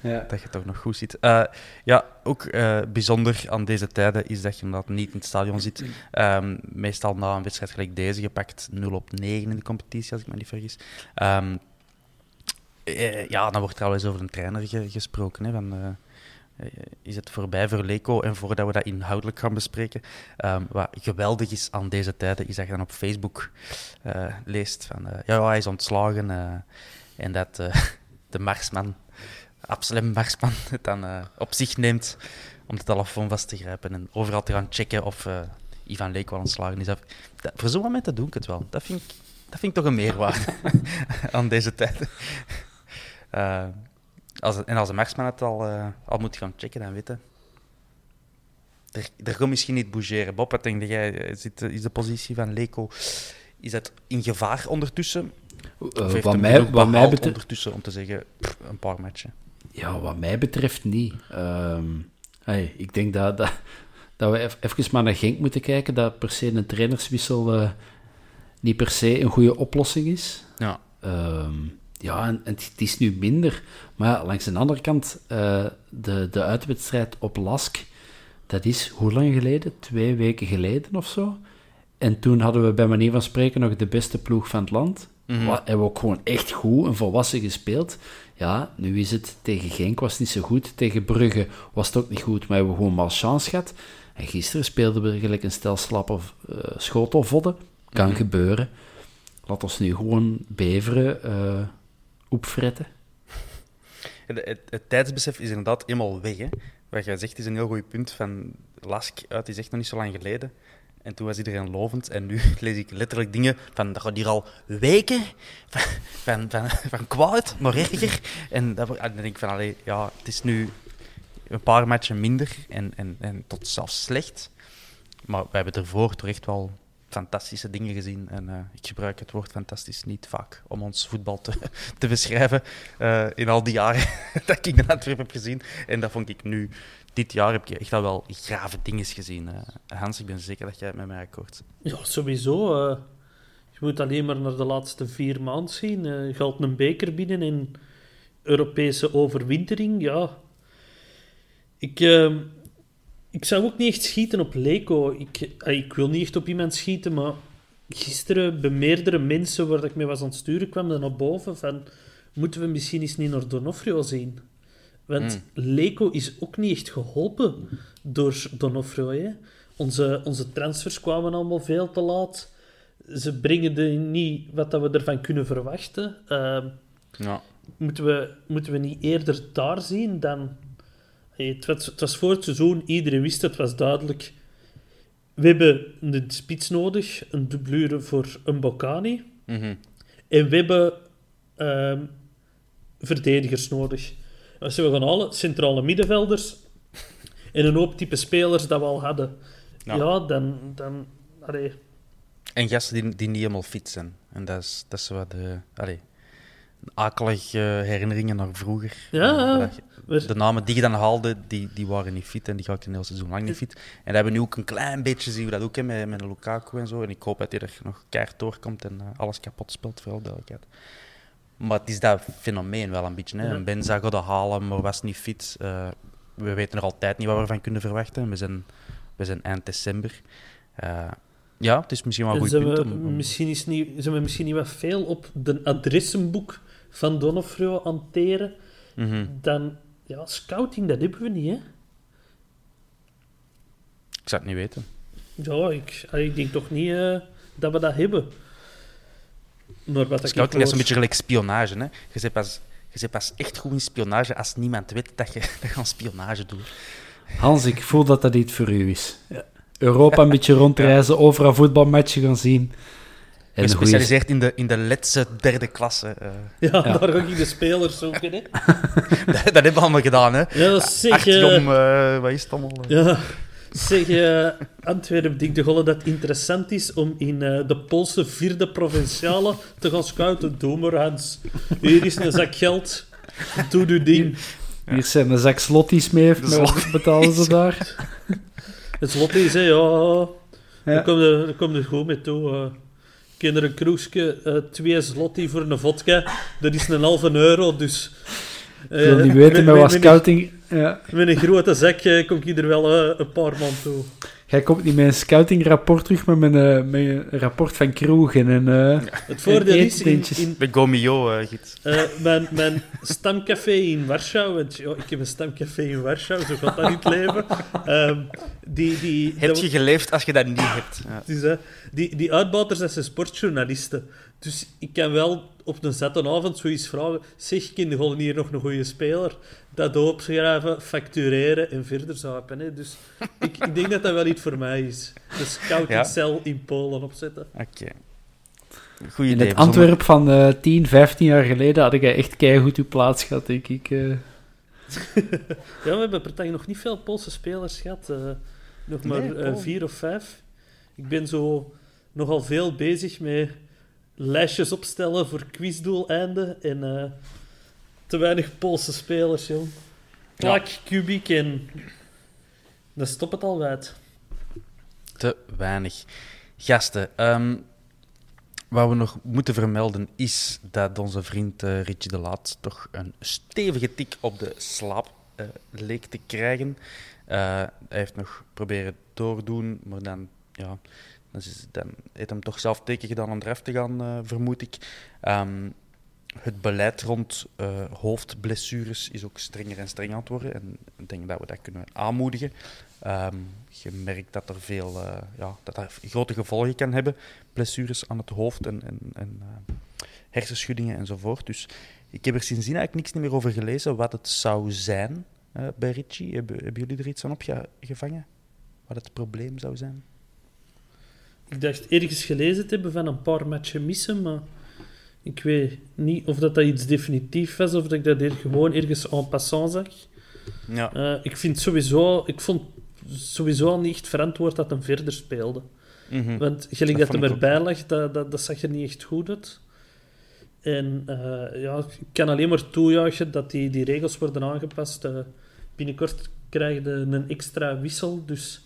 Speaker 5: Ja.
Speaker 3: Dat je toch nog goed ziet. Eh, ja, ook eh, bijzonder aan deze tijden is dat je inderdaad niet in het stadion zit. Ehm, meestal na een wedstrijd gelijk deze, gepakt 0 op 9 in de competitie, als ik me niet vergis. Ehm, eh, ja, dan wordt er al eens over een trainer ge- gesproken. Hè, van, is het voorbij voor Leco? En voordat we dat inhoudelijk gaan bespreken, ehm, wat geweldig is aan deze tijden, is dat je dan op Facebook eh, leest van eh, ja, hij is ontslagen eh, en dat eh, de Marsman Absalem Marsman het dan eh, op zich neemt om de telefoon vast te grijpen en overal te gaan checken of eh, Ivan wel ontslagen is. Dat, voor zo'n momenten doe ik het wel. Dat vind ik, dat vind ik toch een meerwaarde aan deze tijd. Eh, als, en als de Marsman het al, eh, al moet gaan checken, dan weten. Er, er gaat misschien niet bougeren. Bob, wat denk jij? Is, dit, is de positie van Leco is dat in gevaar ondertussen?
Speaker 5: Eh,
Speaker 3: Of heeft
Speaker 5: wat, mij, wat, mij betreft,
Speaker 3: ondertussen om te zeggen, pff, een paar matchen?
Speaker 5: ja, wat mij betreft niet. Ehm, hey, ik denk dat, dat, dat we even maar naar Genk moeten kijken, dat per se een trainerswissel eh, niet per se een goede oplossing is.
Speaker 3: Ja.
Speaker 5: Ehm, ja, en, en het is nu minder. Maar langs de andere kant, eh, de, de uitwedstrijd op Lask, dat is hoe lang geleden? Twee weken geleden of zo. En toen hadden we bij manier van spreken nog de beste ploeg van het land. Wat, hebben we ook gewoon echt goed en volwassen gespeeld. Ja, nu is het tegen Genk was het niet zo goed. Tegen Brugge was het ook niet goed, maar hebben we gewoon mal chance gehad. En gisteren speelden we gelijk een stel slappe uh, schotelvodden. Kan gebeuren. Laat ons nu gewoon beveren, uh,
Speaker 3: Het, het, het, tijdsbesef is inderdaad eenmaal weg. Hè? Wat jij zegt is een heel goed punt. Van Lask uit is echt nog niet zo lang geleden. En toen was iedereen lovend. En nu lees ik letterlijk dingen van, dat gaat hier al weken van, van, van, kwaad, maar erger. En dan denk ik van, allee, ja, het is nu een paar matchen minder en, en, en tot zelfs slecht. Maar we hebben ervoor toch echt wel fantastische dingen gezien. En uh, ik gebruik het woord fantastisch niet vaak om ons voetbal te, te beschrijven. Uh, in al die jaren dat ik de Antwerpen heb gezien. En dat vond ik nu. Dit jaar heb ik echt wel grave dingen gezien. Uh, Hans, ik ben zeker dat jij het met mij akkoord.
Speaker 4: Ja, sowieso. Je moet alleen maar naar de laatste vier maanden zien. Je haalt een beker binnen in Europese overwintering. Ja. Ik, ik zou ook niet echt schieten op Leco. Ik, ik wil niet echt op iemand schieten, maar gisteren bij meerdere mensen waar ik mee was aan het sturen kwam dan naar boven van moeten we misschien eens niet naar Donofrio zien? Want mm. Leco is ook niet echt geholpen door Donofrio. Hè? Onze, onze transfers kwamen allemaal veel te laat. Ze brengen niet wat dat we ervan kunnen verwachten. Ehm,
Speaker 3: Ja.
Speaker 4: moeten, we, moeten we niet eerder daar zien dan... Hey, het, was, het was voor het seizoen, iedereen wist het, was duidelijk. We hebben een spits nodig, een dublure voor een Bocani.
Speaker 3: Mhm.
Speaker 4: En we hebben ehm, verdedigers nodig. Als we gaan alle centrale middenvelders en een hoop type spelers dat we al hadden, ja,
Speaker 3: Ja.
Speaker 4: dan... dan allee,
Speaker 3: En gasten die, die niet helemaal fit zijn. En dat is, dat is wat de... Allee, akelige herinneringen naar vroeger.
Speaker 4: Ja,
Speaker 3: Eh, dat de namen die je dan haalde, die, die waren niet fit en die ga ik een heel seizoen lang niet fit. En dat hebben we nu ook een klein beetje, zien we dat ook hè, met, met Lukaku en zo. En ik hoop dat hij er nog keihard doorkomt en eh, alles kapot speelt, voor alle duidelijkheid. Maar het is dat fenomeen wel een beetje. Hè. Een Benza gaat halen, maar was niet fit. Eh, we weten nog altijd niet wat we ervan kunnen verwachten. We zijn, we zijn eind december. Eh, ja, het is misschien wel een
Speaker 4: en
Speaker 3: goed punt om... om-
Speaker 4: misschien is niet, zijn we misschien niet wat veel op de adressenboek van Donofrio aan het teren.
Speaker 3: Mhm.
Speaker 4: Dan, ja, scouting, dat hebben we niet, hè.
Speaker 3: Ik zou het niet weten.
Speaker 4: Ja, ik, ik denk toch niet eh, dat we dat hebben. Maar wat ik
Speaker 3: Scouting is een beetje gelijk spionage. Hè? Je, bent pas, je bent pas echt goed in spionage als niemand weet dat je, dat je spionage doet.
Speaker 5: Hans, ik voel dat dat iets voor u is. Europa een beetje rondreizen, overal voetbalmatchen gaan zien. En
Speaker 3: Gespecialiseerd in de, in de letse derde klasse. eh.
Speaker 4: Ja,
Speaker 5: Ja.
Speaker 4: daar ga ik de spelers zoeken, hè.
Speaker 3: dat, dat hebben we allemaal gedaan. Hè?
Speaker 4: Ja, zeg...
Speaker 3: Actium,
Speaker 4: eh,
Speaker 3: eh, wat is het allemaal?
Speaker 4: ja, zeg... eh Antwerpen, denk de Golle dat het interessant is om in eh, de Poolse vierde provinciale te gaan scouten. Doe maar, Hans. Hier is een zak geld. Doe uw ding.
Speaker 5: Hier zijn een zak slotties mee,
Speaker 3: slotties.
Speaker 5: betalen ze daar.
Speaker 4: Het slot is, hè, ja...
Speaker 5: Ja.
Speaker 4: Daar er, komt er goed mee toe. Eh. Er een kroesje, eh, twee zloty voor een vodka. Dat is een halve euro, dus...
Speaker 5: Ik wil niet weten met wat scouting... Ja.
Speaker 4: Met een grote zak eh, kom ik er wel eh, een paar man toe.
Speaker 5: Jij komt niet met een scoutingrapport terug, maar met een, met een rapport van kroegen en... eh,
Speaker 4: Het voordeel
Speaker 5: En
Speaker 4: is, in, in,
Speaker 3: Bij Gomio, eh gids.
Speaker 4: eh, mijn, mijn stamcafé in Warschau, want ja, ik heb een stamcafé in Warschau, zo gaat dat niet leven. Ehm, die, die,
Speaker 3: Heb
Speaker 4: dat-
Speaker 3: je geleefd als je dat niet hebt? Ja.
Speaker 4: Dus, die, die uitbaters, dat zijn sportjournalisten. Dus ik kan wel op een zattenavond zoiets vragen. Zeg, gewoon hier nog een goede speler? Dat opschrijven, factureren en verder zaken. Hè. Dus ik, ik denk dat dat wel iets voor mij is. De scoutingcel in Polen opzetten.
Speaker 3: Oké. Goeie
Speaker 5: in
Speaker 3: idee.
Speaker 5: het Antwerp van eh 10, 15 jaar geleden had ik echt keigoed uw plaats gehad, denk ik. eh.
Speaker 4: Ja, we hebben per dag nog niet veel Poolse spelers gehad. eh, nog maar
Speaker 3: Nee,
Speaker 4: eh, vier of vijf. Ik ben zo nogal veel bezig met lijstjes opstellen voor quizdoeleinden. En eh, te weinig Poolse spelers, joh. Klak, Kubik en... Dan stopt het al uit.
Speaker 3: Te weinig. Gasten, ehm, wat we nog moeten vermelden is dat onze vriend eh, Richie de Laat toch een stevige tik op de slaap eh, leek te krijgen. Hij heeft nog proberen doordoen, maar dan, ja, is, dan heeft hem toch zelf teken gedaan om eraf te gaan, eh, vermoed ik. Ehm, het beleid rond eh, hoofdblessures is ook strenger en strenger aan het worden. En ik denk dat we dat kunnen aanmoedigen. Ehm, je merkt dat er veel, eh, ja, dat grote gevolgen kan hebben. Blessures aan het hoofd en, en, en hersenschuddingen enzovoort. Dus ik heb er sindsdien eigenlijk niks meer over gelezen wat het zou zijn bij. Hebben, hebben jullie er iets aan opgevangen? Wat het probleem zou zijn?
Speaker 4: Ik dacht ergens gelezen te hebben van een paar matchen missen, maar ik weet niet of dat, dat iets definitief was of dat ik dat hier gewoon ergens en passant zag.
Speaker 3: Ja.
Speaker 4: Eh, ik vind sowieso, ik vond sowieso al niet echt verantwoord dat hij verder speelde.
Speaker 3: Mhm.
Speaker 4: Want gelijk
Speaker 3: Dat
Speaker 4: dat, hem erbij lag, dat, dat, dat zag er niet echt goed uit. En eh, ja, ik kan alleen maar toejuichen dat die, die regels worden aangepast. Eh, binnenkort krijg je een extra wissel, dus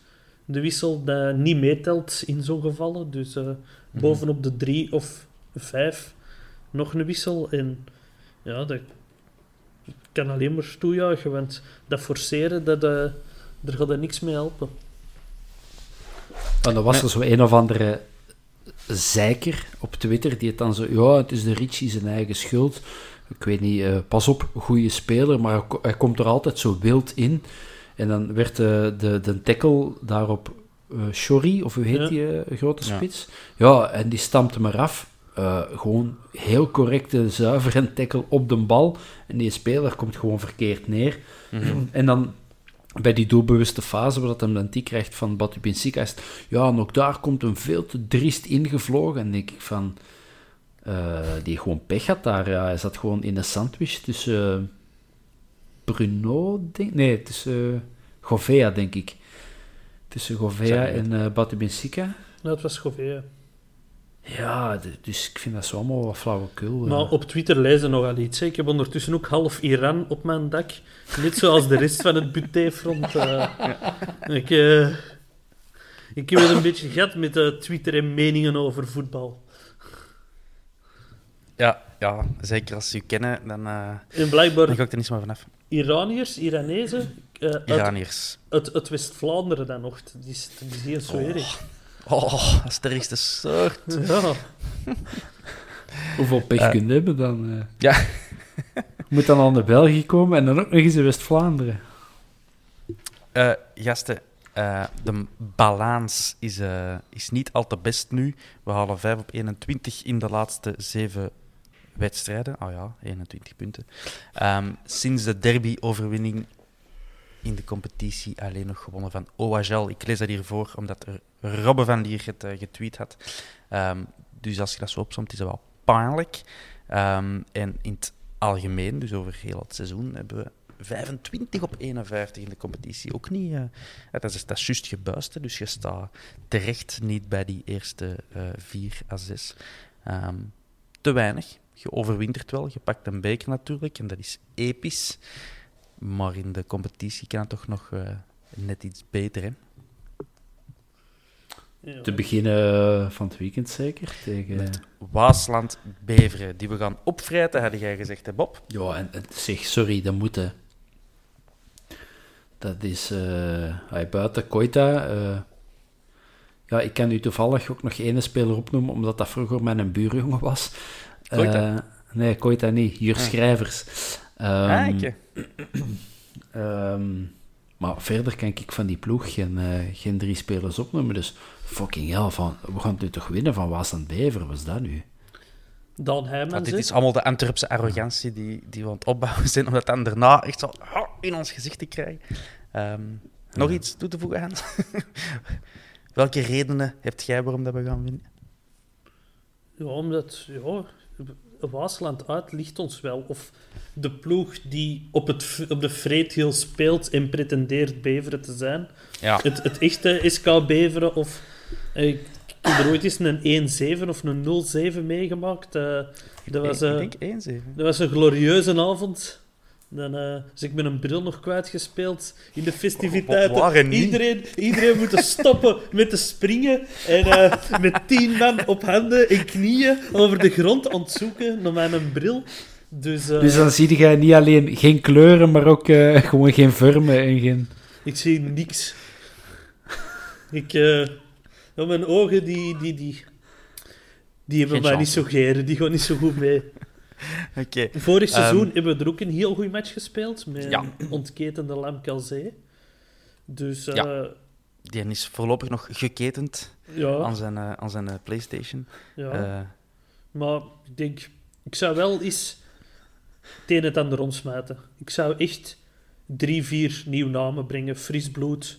Speaker 4: de wissel dat niet meetelt in zo'n gevallen. Dus eh, bovenop de drie of vijf nog een wissel. En ja, dat kan alleen maar toejuichen, want dat forceren, dat, eh, daar gaat er niks mee helpen.
Speaker 5: En dan was er zo een of andere zeiker op Twitter die het dan zo... Ja, het is de Richie zijn eigen schuld. Ik weet niet, eh, pas op, goede speler, maar hij komt er altijd zo wild in. En dan werd de, de, de tackle daarop uh, Shori, of hoe heet
Speaker 4: Ja.
Speaker 5: die eh, grote spits? Ja. en die stampte eraf. Eh, gewoon heel correcte, zuivere tackle op de bal. En die speler komt gewoon verkeerd neer. En dan bij die doelbewuste fase, waar dat hem dan die krijgt van Batu Benfica, is ja, en ook daar komt een veel te driest ingevlogen. En denk ik van, eh, die gewoon pech had daar. Ja. Hij zat gewoon in een sandwich tussen eh, Bruno, denk Nee, tussen uh, Govea, denk ik. Tussen Govea en eh Batu Benfica.
Speaker 4: Nou, het was Govea.
Speaker 5: Ja, dus ik vind dat zo allemaal wat flauwekul. eh.
Speaker 4: Maar op Twitter lezen nogal iets. hè. Ik heb ondertussen ook half Iran op mijn dak. Net zoals de rest van het butéfront. eh. ik, eh, ik heb het een beetje gehad met eh, Twitter en meningen over voetbal.
Speaker 3: Ja, ja, zeker als ze u kennen, dan, eh,
Speaker 4: En
Speaker 3: dan
Speaker 4: blijkbaar
Speaker 3: ga ik er niet zo vanaf.
Speaker 4: Iraniërs, Iranezen, eh, uit,
Speaker 3: Iraniërs.
Speaker 4: uit, uit West-Vlaanderen dan nog. Die is, die is hier zo erg.
Speaker 3: Oh, dat is de ergste soort.
Speaker 4: Ja.
Speaker 5: Hoeveel pech
Speaker 3: Eh.
Speaker 5: kun je hebben dan? eh?
Speaker 3: Ja.
Speaker 5: Moet dan al naar België komen en dan ook nog eens in West-Vlaanderen.
Speaker 3: Eh, gasten, eh, de balans is, eh, is niet al te best nu. We halen 5 op 21 in de laatste 7 wedstrijden. Oh ja, 21 punten. Ehm, sinds de derby-overwinning in de competitie alleen nog gewonnen van OHL. Ik lees dat hiervoor omdat er Robbe van Lier het eh, getweet had. Ehm, dus als je dat zo opzomt, is dat wel pijnlijk. Ehm, en in het algemeen, dus over heel het seizoen, hebben we 25 op 51 in de competitie. Ook niet... ja, dat, is, dat is juist gebuist, dus je staat terecht niet bij die eerste eh 4 à 6. Ehm, te weinig. Je overwintert wel, je pakt een beker natuurlijk, en dat is episch. Maar in de competitie kan het toch nog eh, net iets beter, hè?
Speaker 5: Te beginnen van het weekend zeker. Tegen...
Speaker 3: Met Waasland Beveren, die we gaan opvrijten, had jij gezegd, hè Bob?
Speaker 5: Ja, en, en zeg, sorry, dat moet. hè. Dat is eh, hij buiten Koita. eh, ja, ik kan nu toevallig ook nog één speler opnoemen, omdat dat vroeger mijn buurjongen was.
Speaker 3: Koita?
Speaker 5: Eh, nee, Koita niet. Jur
Speaker 3: Ah.
Speaker 5: Schrijvers.
Speaker 3: Ah,
Speaker 5: ehm, maar verder kan ik van die ploeg geen, eh, geen drie spelers opnoemen. Dus fucking hell, van, we gaan het nu toch winnen van Waasland Bever? Wat is dat nu?
Speaker 4: Dan
Speaker 3: Ja,
Speaker 4: Heijmans,
Speaker 3: dit is allemaal de Antwerpse arrogantie die, die we aan het opbouwen zijn, om dat dan daarna echt zo in ons gezicht te krijgen. Ehm, nog iets toe te voegen, Hans? Welke redenen hebt jij waarom dat we gaan winnen?
Speaker 4: Ja, omdat ja, Waasland uit ligt ons wel. Of de ploeg die op, het, op de Vreethiel speelt en pretendeert Beveren te zijn.
Speaker 3: Ja,
Speaker 4: Het, het echte SK Beveren of... eh, Ik heb er ooit eens een 1-7 of een 0-7 meegemaakt. eh, dat, was, eh,
Speaker 3: ik denk 1-7.
Speaker 4: dat was een glorieuze avond. Dan eh is ik met een bril nog kwijtgespeeld in de festiviteiten. Iedereen, iedereen moet stoppen met te springen. En eh, met tien man op handen en knieën over de grond aan het zoeken naar mijn bril. Dus, eh,
Speaker 5: Dus dan zie je niet alleen geen kleuren, maar ook eh, gewoon geen vormen en geen...
Speaker 4: ik zie niks. Ik, eh, ja, mijn ogen, die, die, die, die hebben
Speaker 3: Geen
Speaker 4: mij
Speaker 3: chance.
Speaker 4: niet zo geren. Die gaan niet zo goed mee. Vorig seizoen
Speaker 3: Ehm,
Speaker 4: hebben we er ook een heel goed match gespeeld met
Speaker 3: Ja.
Speaker 4: ontketende Lam Calzee. Dus eh,
Speaker 3: Ja. Die is voorlopig nog geketend
Speaker 4: ja,
Speaker 3: aan zijn, eh, aan zijn eh, PlayStation.
Speaker 4: ja. Maar ik denk, ik zou wel eens het een en het ander. Ik zou echt drie, vier nieuwe namen brengen. Fris bloed.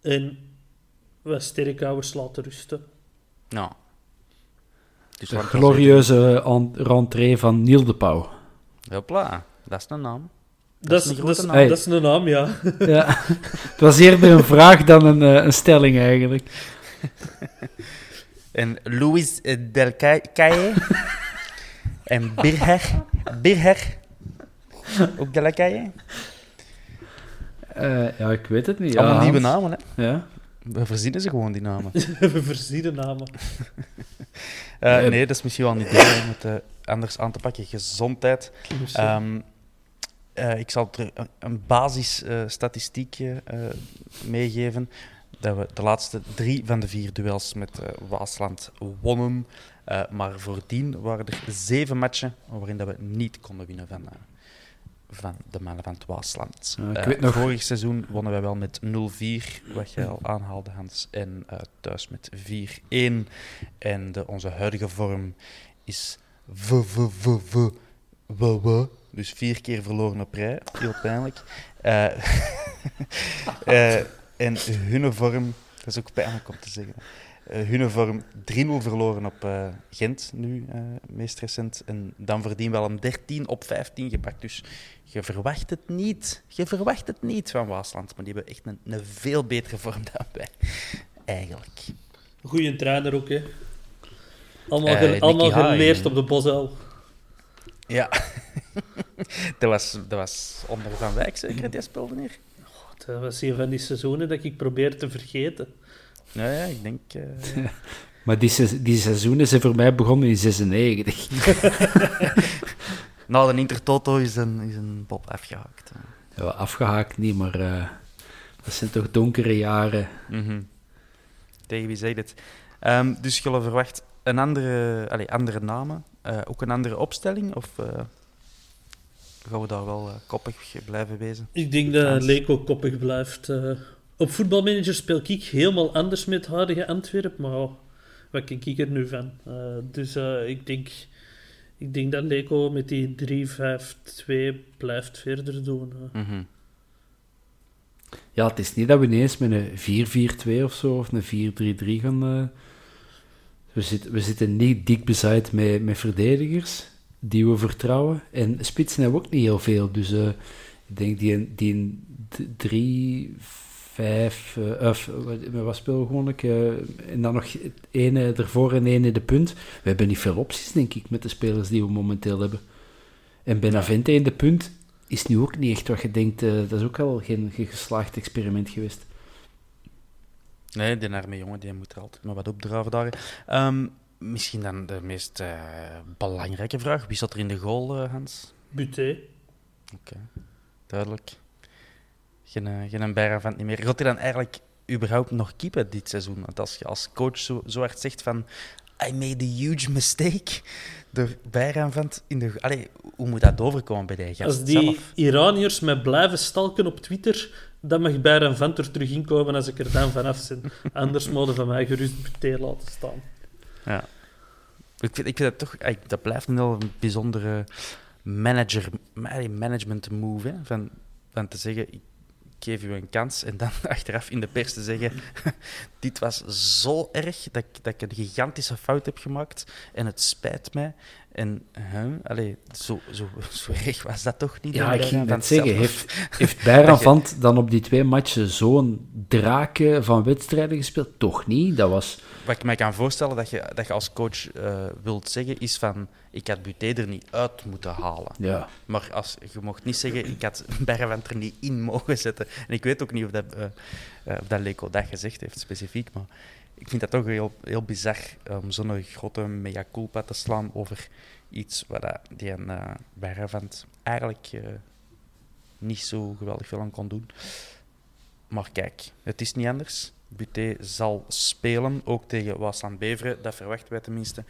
Speaker 4: En wat sterkhouders laten rusten.
Speaker 3: nou. Dus
Speaker 5: De glorieuze en- rentree van Niel de Pauw.
Speaker 3: Hopla, dat is een naam.
Speaker 4: Dat,
Speaker 3: is een
Speaker 4: dat, is,
Speaker 5: naam.
Speaker 4: dat is een naam, ja.
Speaker 5: Ja, het was eerder een vraag dan een, eh, een stelling eigenlijk.
Speaker 3: En Luis eh, Del Ca- Calle. en Birger. Birger. Ook Del Calle.
Speaker 5: Eh, ja, ik weet het niet. Ja,
Speaker 3: Allemaal nieuwe namen, hè.
Speaker 5: Ja.
Speaker 3: We verzinnen ze gewoon, die namen.
Speaker 4: We verzinnen namen.
Speaker 3: Eh,
Speaker 5: Nee.
Speaker 3: nee, dat is misschien wel niet idee om het eh, anders aan te pakken. Gezondheid. Ehm, eh, ik zal er een, een basisstatistiekje eh, meegeven. Dat we de laatste drie van de vier duels met eh, Waasland wonnen. Eh, maar voordien waren er zeven matchen waarin dat we niet konden winnen van, eh, van de mannen van het Waasland.
Speaker 5: Ik
Speaker 3: Eh,
Speaker 5: weet nog-
Speaker 3: Vorig seizoen wonnen wij wel met 0-4, wat jij al aanhaalde, Hans. En eh, thuis met 4-1. En de, onze huidige vorm is v v Dus vier keer verloren op rij. Heel pijnlijk. Eh, en hun vorm, dat is ook pijnlijk om te zeggen. Eh hun vorm 3-0 verloren op eh, Gent, nu eh, meest recent. En dan verdien wel een 13 op 15 gepakt. Dus je verwacht het niet. Je verwacht het niet van Waasland. Maar die hebben echt een, een veel betere vorm dan wij. Eigenlijk.
Speaker 4: Goeie trainer ook, hè. Allemaal, ge- allemaal geleerd op de Bosuil.
Speaker 3: Ja. dat, was, dat was onder Van Wijk zeker, die speelde hier.
Speaker 4: Dat was een van die seizoenen dat ik probeer te vergeten.
Speaker 3: Ja, ja, ik denk... eh,
Speaker 5: Maar die, se- die seizoenen zijn voor mij begonnen in 96.
Speaker 3: Na de Intertoto is een, is een Bob afgehaakt.
Speaker 5: Ja, afgehaakt niet, maar eh, dat zijn toch donkere jaren.
Speaker 3: Mhm. Tegen wie zegt het? Ehm, dus je verwacht een andere, allee, andere namen, eh, ook een andere opstelling? Of eh, gaan we daar wel koppig blijven wezen?
Speaker 4: Ik denk dat. Leco koppig blijft. Op voetbalmanager speel ik helemaal anders met huidige Antwerpen, maar ja, wat ken ik er nu van? Eh, dus eh, ik, denk, ik denk dat Leco met die 3-5-2 blijft verder doen. eh.
Speaker 3: Mhm.
Speaker 5: Ja, het is niet dat we ineens met een 4-4-2 of zo, of een 4-3-3 gaan... we, zitten, we zitten niet dik bezaaid met, met verdedigers die we vertrouwen. En spitsen hebben we ook niet heel veel. Dus ik denk die, die 3, 5... eh, of wat, we gewoon? eh, en dan nog ene ervoor en ene de punt. We hebben niet veel opties, denk ik, met de spelers die we momenteel hebben. En Benavente in de punt is nu ook niet echt wat je denkt. eh, dat is ook al geen, geen geslaagd experiment geweest.
Speaker 3: Nee, die arme jongen die moet er altijd maar wat opdraven daar. Ehm, misschien dan de meest eh, belangrijke vraag. Wie zat er in de goal, Hans?
Speaker 4: Buté.
Speaker 3: Oké, duidelijk. Geen, eh, geen niet meer. Gaat hij dan eigenlijk überhaupt nog keepen dit seizoen? Want als je als coach zo, zo hard zegt van... I made a huge mistake. Door bijra van het in de... Allee, hoe moet dat overkomen bij de gast
Speaker 4: Als die
Speaker 3: zelf?
Speaker 4: Iraniërs mij blijven stalken op Twitter, dan mag Bayern Vent er terug inkomen als ik er dan vanaf ben. Anders mogen van mij gerust laten staan.
Speaker 3: Ja. Ik vind, ik vind dat toch... Dat blijft een heel bijzondere manager, management move. Hè? Van, van te zeggen, ik geef u een kans. En dan achteraf in de pers te zeggen... dit was zo erg dat ik, dat ik een gigantische fout heb gemaakt. En het spijt mij. En allee, zo, zo, zo erg was dat toch niet?
Speaker 5: Ja, ik ging net zeggen,
Speaker 3: zelf?
Speaker 5: heeft, heeft Bayern dan op die twee matchen zo'n draken van wedstrijden gespeeld? Toch niet. Dat was...
Speaker 3: Wat ik mij kan voorstellen dat je, dat je als coach eh, wilt zeggen, is van... Ik had Buté er niet uit moeten halen.
Speaker 5: Ja.
Speaker 3: Maar als, je mocht niet zeggen, ik had Bergwijn er niet in mogen zetten. En ik weet ook niet of dat, eh eh, of dat Leco dat gezegd heeft, specifiek. Maar ik vind dat toch heel, heel bizar om zo'n grote mea culpa te slaan over iets waar die een uh, eigenlijk eh, niet zo geweldig veel aan kon doen. Maar kijk, het is niet anders. Buté zal spelen, ook tegen Waasland Beveren. Dat verwachten wij tenminste.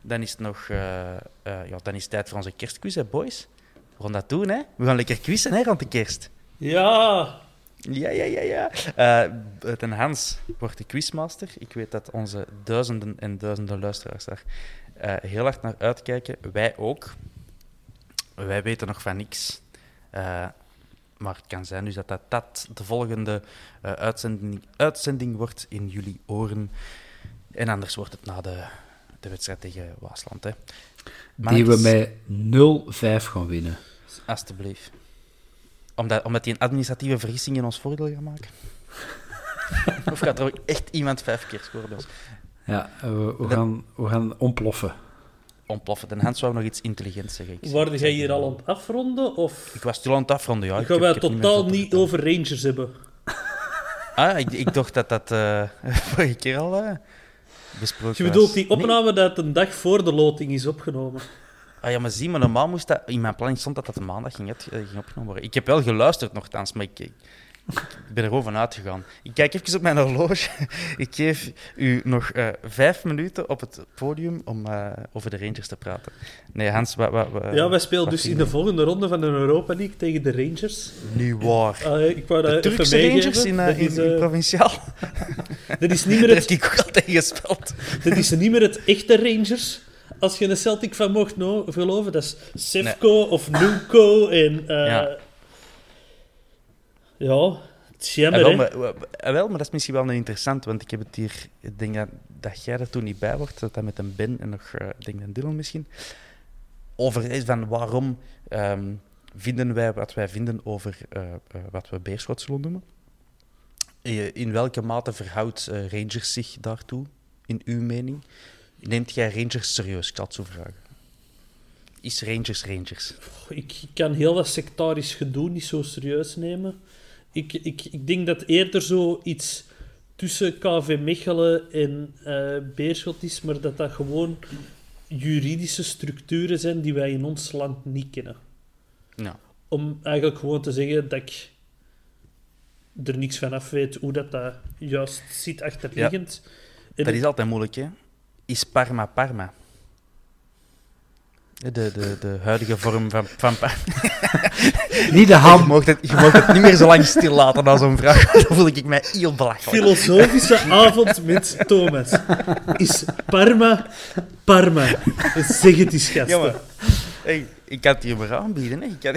Speaker 3: Dan is het nog eh, ja, dan is tijd voor onze kerstquiz, hè, boys. We gaan dat doen, hè? We gaan lekker quizzen hè, rond de kerst.
Speaker 4: Ja,
Speaker 3: Ja, ja, ja, ja. Eh, ten Hans wordt de quizmaster. Ik weet dat onze duizenden en duizenden luisteraars daar eh, heel hard naar uitkijken. Wij ook. Wij weten nog van niks. Eh, maar het kan zijn dus dat dat, dat de volgende uitzending, uitzending wordt in jullie oren. En anders wordt het na de, de wedstrijd tegen Waasland. Hè.
Speaker 5: Die we met 0-5 gaan winnen.
Speaker 3: Alsjeblieft. Omdat, omdat die een administratieve vergissing in ons voordeel gaat maken? of gaat er ook echt iemand vijf keer scoren bij ons?
Speaker 5: Ja, eh, we, we, gaan, we gaan ontploffen.
Speaker 3: Ontploffen. Den Hans wou nog iets intelligents zeggen.
Speaker 4: Waarde jij hier al aan het afronden? Of
Speaker 3: ik was stil aan het afronden, ja. Ik
Speaker 4: gaan wij totaal niet over Rangers hebben?
Speaker 3: Ah, ik, ik dacht dat dat eh vorige keer al eh, besproken
Speaker 4: Je bedoelt
Speaker 3: was.
Speaker 4: die
Speaker 3: Nee.
Speaker 4: opname dat een dag voor de loting is opgenomen?
Speaker 3: Ah ja, maar zie, maar normaal moest dat... In mijn planning stond dat dat de maandag ging, uit- eh, ging opgenomen worden. Ik heb wel geluisterd nogthans, maar ik, ik, Ik ben er gewoon van uitgegaan. Ik kijk even op mijn horloge. Ik geef u nog eh, vijf minuten op het podium om eh, over de Rangers te praten. Nee, Hans, wat... wat, wat-
Speaker 4: ja, wij spelen dus in de volgende ronde van de Europa League tegen de Rangers.
Speaker 3: Nu waar.
Speaker 4: Ah, ik wou dat
Speaker 3: de Turkse. Rangers in,
Speaker 4: dat,
Speaker 3: in,
Speaker 4: is,
Speaker 3: in provinciaal.
Speaker 4: dat is niet meer
Speaker 3: Daar
Speaker 4: het
Speaker 3: heb ik ook al tegen gespeeld.
Speaker 4: Dat is niet meer het echte Rangers. Als je een Celtic van mocht no- geloven, dat is Sefco of Nuco en... eh,
Speaker 3: Ja.
Speaker 4: ja. het is jammer,
Speaker 3: wel, maar, ah, wel, maar dat is misschien wel een interessant, want ik heb het hier... Ik denk dat, dat jij er toen niet bij wordt, dat dat met een Ben en nog, eh, denk een Dylan misschien, over is van waarom ehm, vinden wij wat wij vinden over eh, eh, wat we Beerschot zullen noemen. Eh, In welke mate verhoudt eh, Rangers zich daartoe, in uw mening? Neemt jij Rangers serieus? Ik had zo vragen. Is Rangers Rangers?
Speaker 4: Ik, ik kan heel dat sectarisch gedoe niet zo serieus nemen. Ik, ik, ik denk dat eerder zo iets tussen KV Mechelen en eh, Beerschot is, maar dat dat gewoon juridische structuren zijn die wij in ons land niet kennen.
Speaker 3: Ja.
Speaker 4: om eigenlijk gewoon te zeggen dat ik er niks van af weet hoe dat, dat juist zit achterliggend. En
Speaker 3: Dat is altijd moeilijk, hè? Is Parma Parma? De, de, de huidige vorm van, van Parma.
Speaker 5: Niet de
Speaker 3: Je
Speaker 5: ham.
Speaker 3: mag het, je mag het niet meer zo lang stil laten na zo'n vraag. Dan voel ik mij heel belachelijk.
Speaker 4: Filosofische avond met Thomas. Is Parma Parma? Zeg het eens, gasten.
Speaker 3: Hey, ik kan het hier maar aanbieden. Hè. Ik, kan,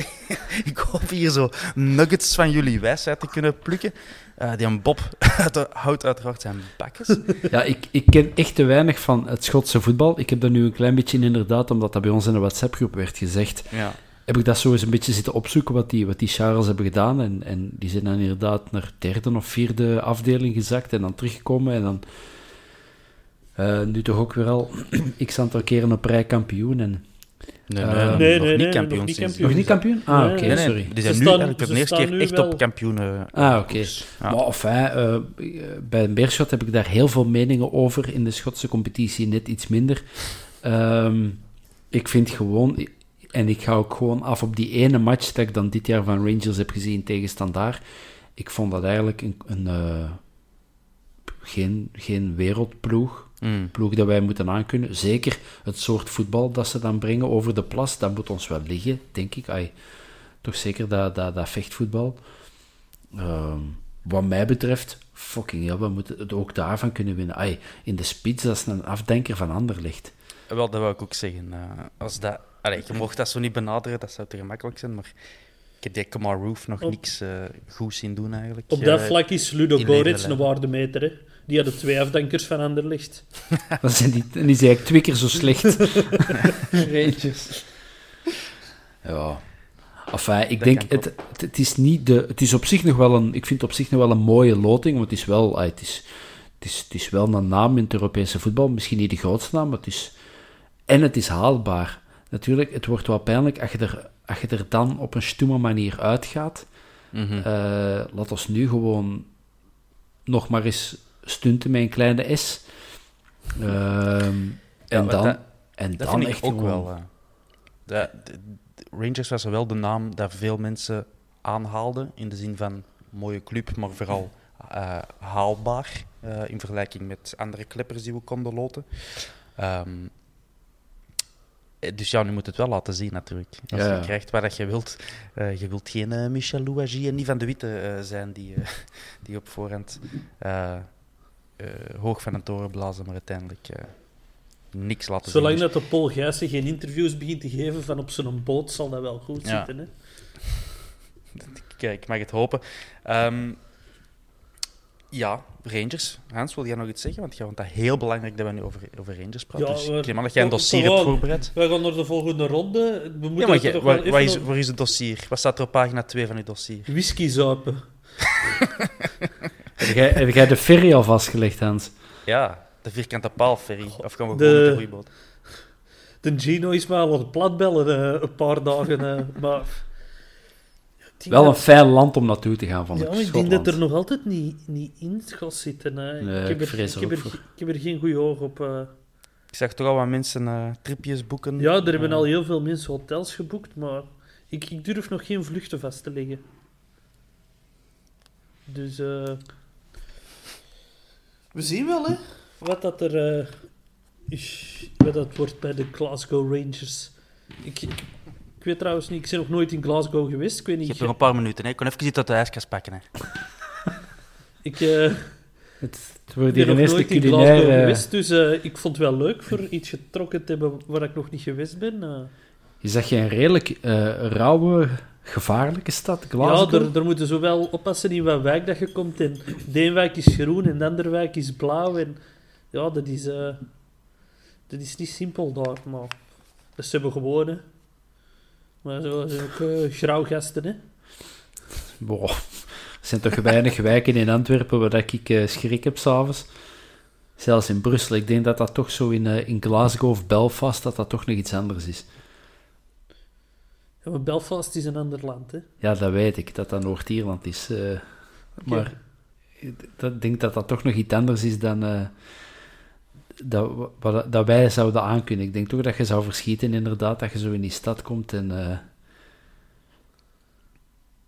Speaker 3: ik hoop hier zo nuggets van jullie wijsheid te kunnen plukken. Eh, die een Bob houdt uiteraard zijn bakjes.
Speaker 5: Ja, ik, ik ken echt te weinig van het Schotse voetbal. Ik heb dat nu een klein beetje in, inderdaad, omdat dat bij ons in de WhatsApp-groep werd gezegd,
Speaker 3: Ja.
Speaker 5: heb ik dat zo eens een beetje zitten opzoeken wat die, wat die Charles hebben gedaan. En, en die zijn dan inderdaad naar derde of vierde afdeling gezakt en dan teruggekomen. En dan eh, nu toch ook weer al x aantal keren op rij kampioen. En,
Speaker 3: Nee,
Speaker 5: Eh,
Speaker 3: nee,
Speaker 4: nee,
Speaker 3: nog
Speaker 4: nee,
Speaker 3: niet
Speaker 4: nee,
Speaker 3: kampioen
Speaker 4: nog niet kampioen.
Speaker 5: nog niet kampioen? Ah, oké,
Speaker 3: Nee, nee,
Speaker 5: sorry.
Speaker 3: Die
Speaker 4: Ze
Speaker 3: zijn nu
Speaker 4: staan-
Speaker 3: eigenlijk voor
Speaker 4: ze
Speaker 3: de eerste
Speaker 4: staan
Speaker 3: keer
Speaker 4: nu
Speaker 3: echt
Speaker 4: wel-
Speaker 3: op kampioenen.
Speaker 5: Ah, oké.
Speaker 3: Ja.
Speaker 5: Maar eh, bij Beerschot heb ik daar heel veel meningen over. In de Schotse competitie net iets minder. Ehm, ik vind gewoon... En ik ga ook gewoon af op die ene match dat ik dan dit jaar van Rangers heb gezien tegen Standaard. Ik vond dat eigenlijk een... een eh, geen, geen wereldploeg.
Speaker 3: Mm.
Speaker 5: Ploeg dat wij moeten aankunnen. Zeker het soort voetbal dat ze dan brengen over de plas. Dat moet ons wel liggen, denk ik. Ai, toch zeker dat, dat, dat vechtvoetbal. Ehm, wat mij betreft, fucking ja, we moeten het ook daarvan kunnen winnen. Ai, in de spits, dat is een afdenker van Anderlecht.
Speaker 3: Wel, dat wou ik ook zeggen. eh, als dat, allee, je mocht dat zo niet benaderen, dat zou te gemakkelijk zijn, maar ik heb die Kamar Roof nog
Speaker 4: Op-
Speaker 3: niks eh goeds zien doen eigenlijk.
Speaker 4: Op dat
Speaker 3: Eh,
Speaker 4: vlak is Ludo
Speaker 3: Nederland.
Speaker 4: een waardemeter. Hè. Die hadden twee afdankers van Anderlecht.
Speaker 5: Dat zijn die, en die zijn eigenlijk twee keer zo slecht. Rangers. Ja. Enfin, ik
Speaker 3: Dat
Speaker 5: denk, het, het, het is niet de... Het is op zich nog wel een... Ik vind het op zich nog wel een mooie loting, want het is wel... ah, het, is, het, is, het is wel een naam in het Europese voetbal. Misschien niet de grootste naam, maar het is... En het is haalbaar. Natuurlijk, het wordt wel pijnlijk als je er, als je er dan op een stoeme manier uitgaat.
Speaker 3: mhm.
Speaker 5: Eh, laat ons nu gewoon nog maar eens stunten met een kleine S. Ehm, en dan,
Speaker 3: dat-
Speaker 5: en
Speaker 3: Dat
Speaker 5: dan
Speaker 3: vind ik
Speaker 5: echt
Speaker 3: ook
Speaker 5: gewoon-
Speaker 3: wel. eh, de, de- de Rangers was wel de naam dat veel mensen aanhaalden, in de zin van mooie club, maar vooral eh, haalbaar eh, in vergelijking met andere kleppers die we konden loten. Ehm, eh, dus ja, nu moet het wel laten zien natuurlijk. Als
Speaker 5: Ja,
Speaker 3: je krijgt wat je wilt. Je wilt geen Michel Louagie en niet van de Witte zijn die, die op voorhand hoog van een toren blazen, maar uiteindelijk eh, niks laten
Speaker 4: Zolang
Speaker 3: zien. Dus-
Speaker 4: dat de Paul Gijssen geen interviews begint te geven van op zijn boot, zal dat wel goed
Speaker 3: Ja.
Speaker 4: zitten. Hè.
Speaker 3: Kijk, ik mag het hopen. Ehm, ja, Rangers. Hans, wil jij nog iets zeggen? Want jij vond dat heel belangrijk dat we nu over, over Rangers praten.
Speaker 4: Ja,
Speaker 3: dus ik neem dat jij een dossier hebt voorbereid.
Speaker 4: Wij gaan naar de volgende ronde. We moeten
Speaker 3: Ja, maar
Speaker 4: het
Speaker 3: waar, waar is, waar is het dossier? Wat staat er op pagina 2 van je dossier?
Speaker 4: whisky zuipen.
Speaker 5: Heb jij, heb jij de ferry al vastgelegd, Hans?
Speaker 3: Ja, de vierkante paalferry. Of gaan we
Speaker 4: de-
Speaker 3: gewoon met de roeiboot?
Speaker 4: De Gino is maar het platbellen eh, een paar dagen. eh, maar... Ik
Speaker 5: Wel een fijn land om naartoe te gaan van
Speaker 4: Ja, ik denk dat er nog altijd niet, niet in gaat zitten. Hè.
Speaker 5: Nee,
Speaker 4: heb
Speaker 5: ik vrees er
Speaker 4: ik, heb er,
Speaker 5: voor.
Speaker 4: ik heb er geen goede oog op. eh.
Speaker 3: Ik zag toch al wat mensen eh, tripjes boeken.
Speaker 4: Ja, er hebben al heel veel mensen hotels geboekt, maar ik, ik durf nog geen vluchten vast te leggen. Dus eh, we zien wel, hè, wat dat er eh, is, wat dat wordt bij de Glasgow Rangers. Ik, ik, ik weet trouwens niet, ik ben nog nooit in Glasgow geweest. Ik weet
Speaker 3: Je
Speaker 4: niet.
Speaker 3: hebt nog een paar minuten, hè. Ik kon even iets uit de ijskast pakken, hè.
Speaker 4: Ik eh,
Speaker 5: Het, het wordt
Speaker 4: ben
Speaker 5: hier
Speaker 4: nog
Speaker 5: een eerste
Speaker 4: nooit in
Speaker 5: culinair...
Speaker 4: Glasgow
Speaker 5: eh,
Speaker 4: geweest, dus eh, ik vond het wel leuk voor iets getrokken te hebben waar ik nog niet geweest ben. eh.
Speaker 5: is dat geen redelijk eh, rauwe, gevaarlijke stad,
Speaker 4: Ja,
Speaker 5: Glasgow?
Speaker 4: daar, daar moeten ze wel oppassen in wat wijk dat je komt. En de wijk is groen en de andere wijk is blauw. En ja, dat is, eh, dat is niet simpel daar. Maar dat ze hebben gewoon, hè. Maar zo zijn ook eh grauwgasten, hè.
Speaker 5: Boah, er zijn toch weinig wijken in Antwerpen waar ik eh, schrik heb s'avonds. Zelfs in Brussel. Ik denk dat dat toch zo in, in Glasgow of Belfast, dat dat toch nog iets anders is.
Speaker 4: Maar Belfast is een ander land, hè.
Speaker 5: Ja, dat weet ik, dat dat Noord-Ierland is. eh, maar ik denk dat dat toch nog iets anders is dan eh, dat, wat, dat wij zouden aankunnen. Ik denk toch dat je zou verschieten, inderdaad, dat je zo in die stad komt en... eh,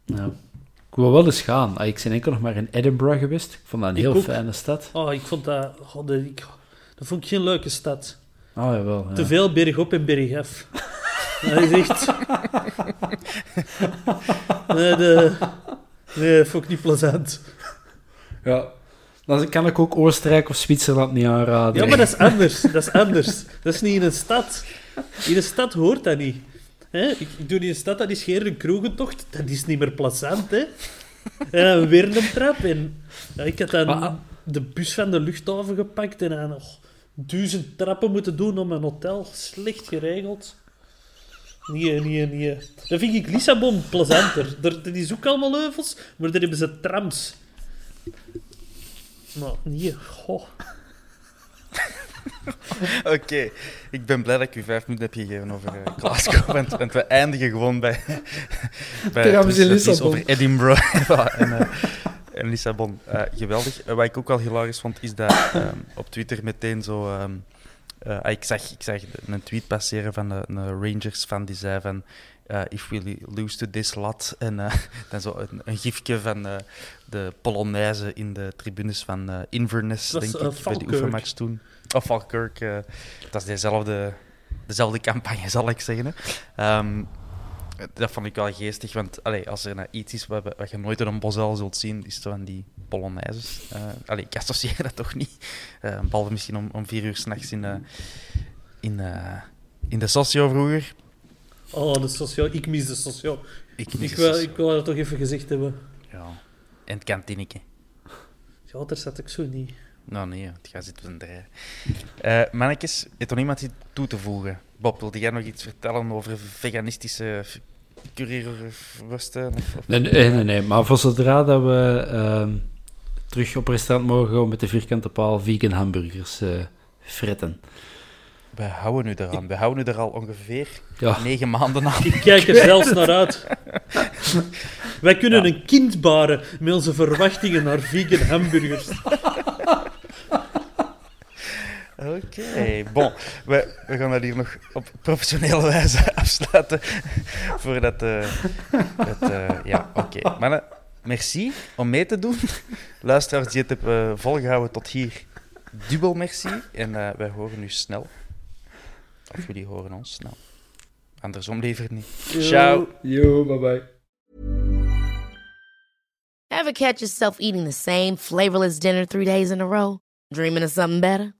Speaker 5: nou, ik wil wel eens gaan. Ah, Ik ben enkel nog maar in Edinburgh geweest. Ik vond dat een
Speaker 4: Ik
Speaker 5: heel
Speaker 4: ook.
Speaker 5: fijne stad.
Speaker 4: Oh, ik vond dat... Dat, ik, dat vond ik geen leuke stad.
Speaker 5: Oh, jawel. Ja.
Speaker 4: Te veel berg op en berg af. dat is echt... nee, de... nee, dat vond ik niet plezant.
Speaker 5: Ja. Dan kan ik ook Oostenrijk of Zwitserland niet aanraden.
Speaker 4: Ja, maar dat is anders. Dat is anders. Dat is niet in een stad. In een stad hoort dat niet. Ik, ik doe in een stad, dat is geen een kroegentocht. Dat is niet meer plezant, hè. En dan weer een trap. En ja, ik had dan
Speaker 5: ah.
Speaker 4: de bus van de luchthaven gepakt en dan nog duizend trappen moeten doen om een hotel. Slecht geregeld. Nee, nee, nee. Dan vind ik Lissabon plezanter. Er, dat is ook allemaal heuvels, maar daar hebben ze trams. Maar nee, goh.
Speaker 3: Oké, ik ben blij dat ik u vijf minuten heb gegeven over eh, Glasgow, want, want we eindigen gewoon bij, bij het
Speaker 5: Lissabon.
Speaker 3: over Edinburgh en, eh, en Lissabon. Eh, geweldig. Wat ik ook wel hilarisch vond, is dat ehm, op Twitter meteen zo... ehm, eh, ah, ik, zag, ik zag een tweet passeren van de, een Rangers fan die zei van... eh, if we lose to this lot. En eh, dan zo een, een gifje van de Polonaise in de tribunes van Inverness,
Speaker 4: Dat
Speaker 3: denk
Speaker 4: is,
Speaker 3: ik, bij de oefenmatch toen. Of Falkirk. dat is dezelfde, dezelfde campagne, zal ik zeggen. Hè. Dat vond ik wel geestig, want allee, als er nou iets is wat, wat je nooit in een bosel zult zien, is het van die Polonaises. Eh allee, ik associeer dat toch niet. Eh behalve misschien om, om vier uur s'nachts in, eh, in, in de socio vroeger.
Speaker 4: Oh, de socio. Ik mis de socio.
Speaker 3: Ik,
Speaker 4: Ik wil, ik wil dat toch even gezegd hebben.
Speaker 3: Ja. En het kantineke.
Speaker 4: Ja, daar zat ik zo niet.
Speaker 3: Nou nee, het gaat zitten een draaien. Eh mannetjes, heeft er iemand iets toe te voegen? Bob, wilde jij nog iets vertellen over veganistische Of, of...
Speaker 5: Nee, nee, nee, nee. Maar voor zodra dat we ehm, terug op restaurant mogen gaan met de vierkante paal vegan hamburgers eh fretten.
Speaker 3: We houden nu eraan. We houden nu er al ongeveer
Speaker 5: Ja.
Speaker 3: negen maanden aan.
Speaker 4: Ik kijk er zelfs naar uit. Wij kunnen
Speaker 3: Ja.
Speaker 4: een kind baren met onze verwachtingen naar vegan hamburgers.
Speaker 3: Oké, bon. We, we gaan dat hier nog op professionele wijze afsluiten. Voordat... eh het, eh, ja, oké. Mannen, merci om mee te doen. Luisteraars die het hebben eh, volgehouden tot hier, dubbel merci. En eh, wij horen u snel. Of jullie horen ons snel. Andersom liever niet. Ciao.
Speaker 5: Yo, bye bye.
Speaker 6: Ever catch yourself eating the same flavorless dinner three days in a row? Dreaming of something better?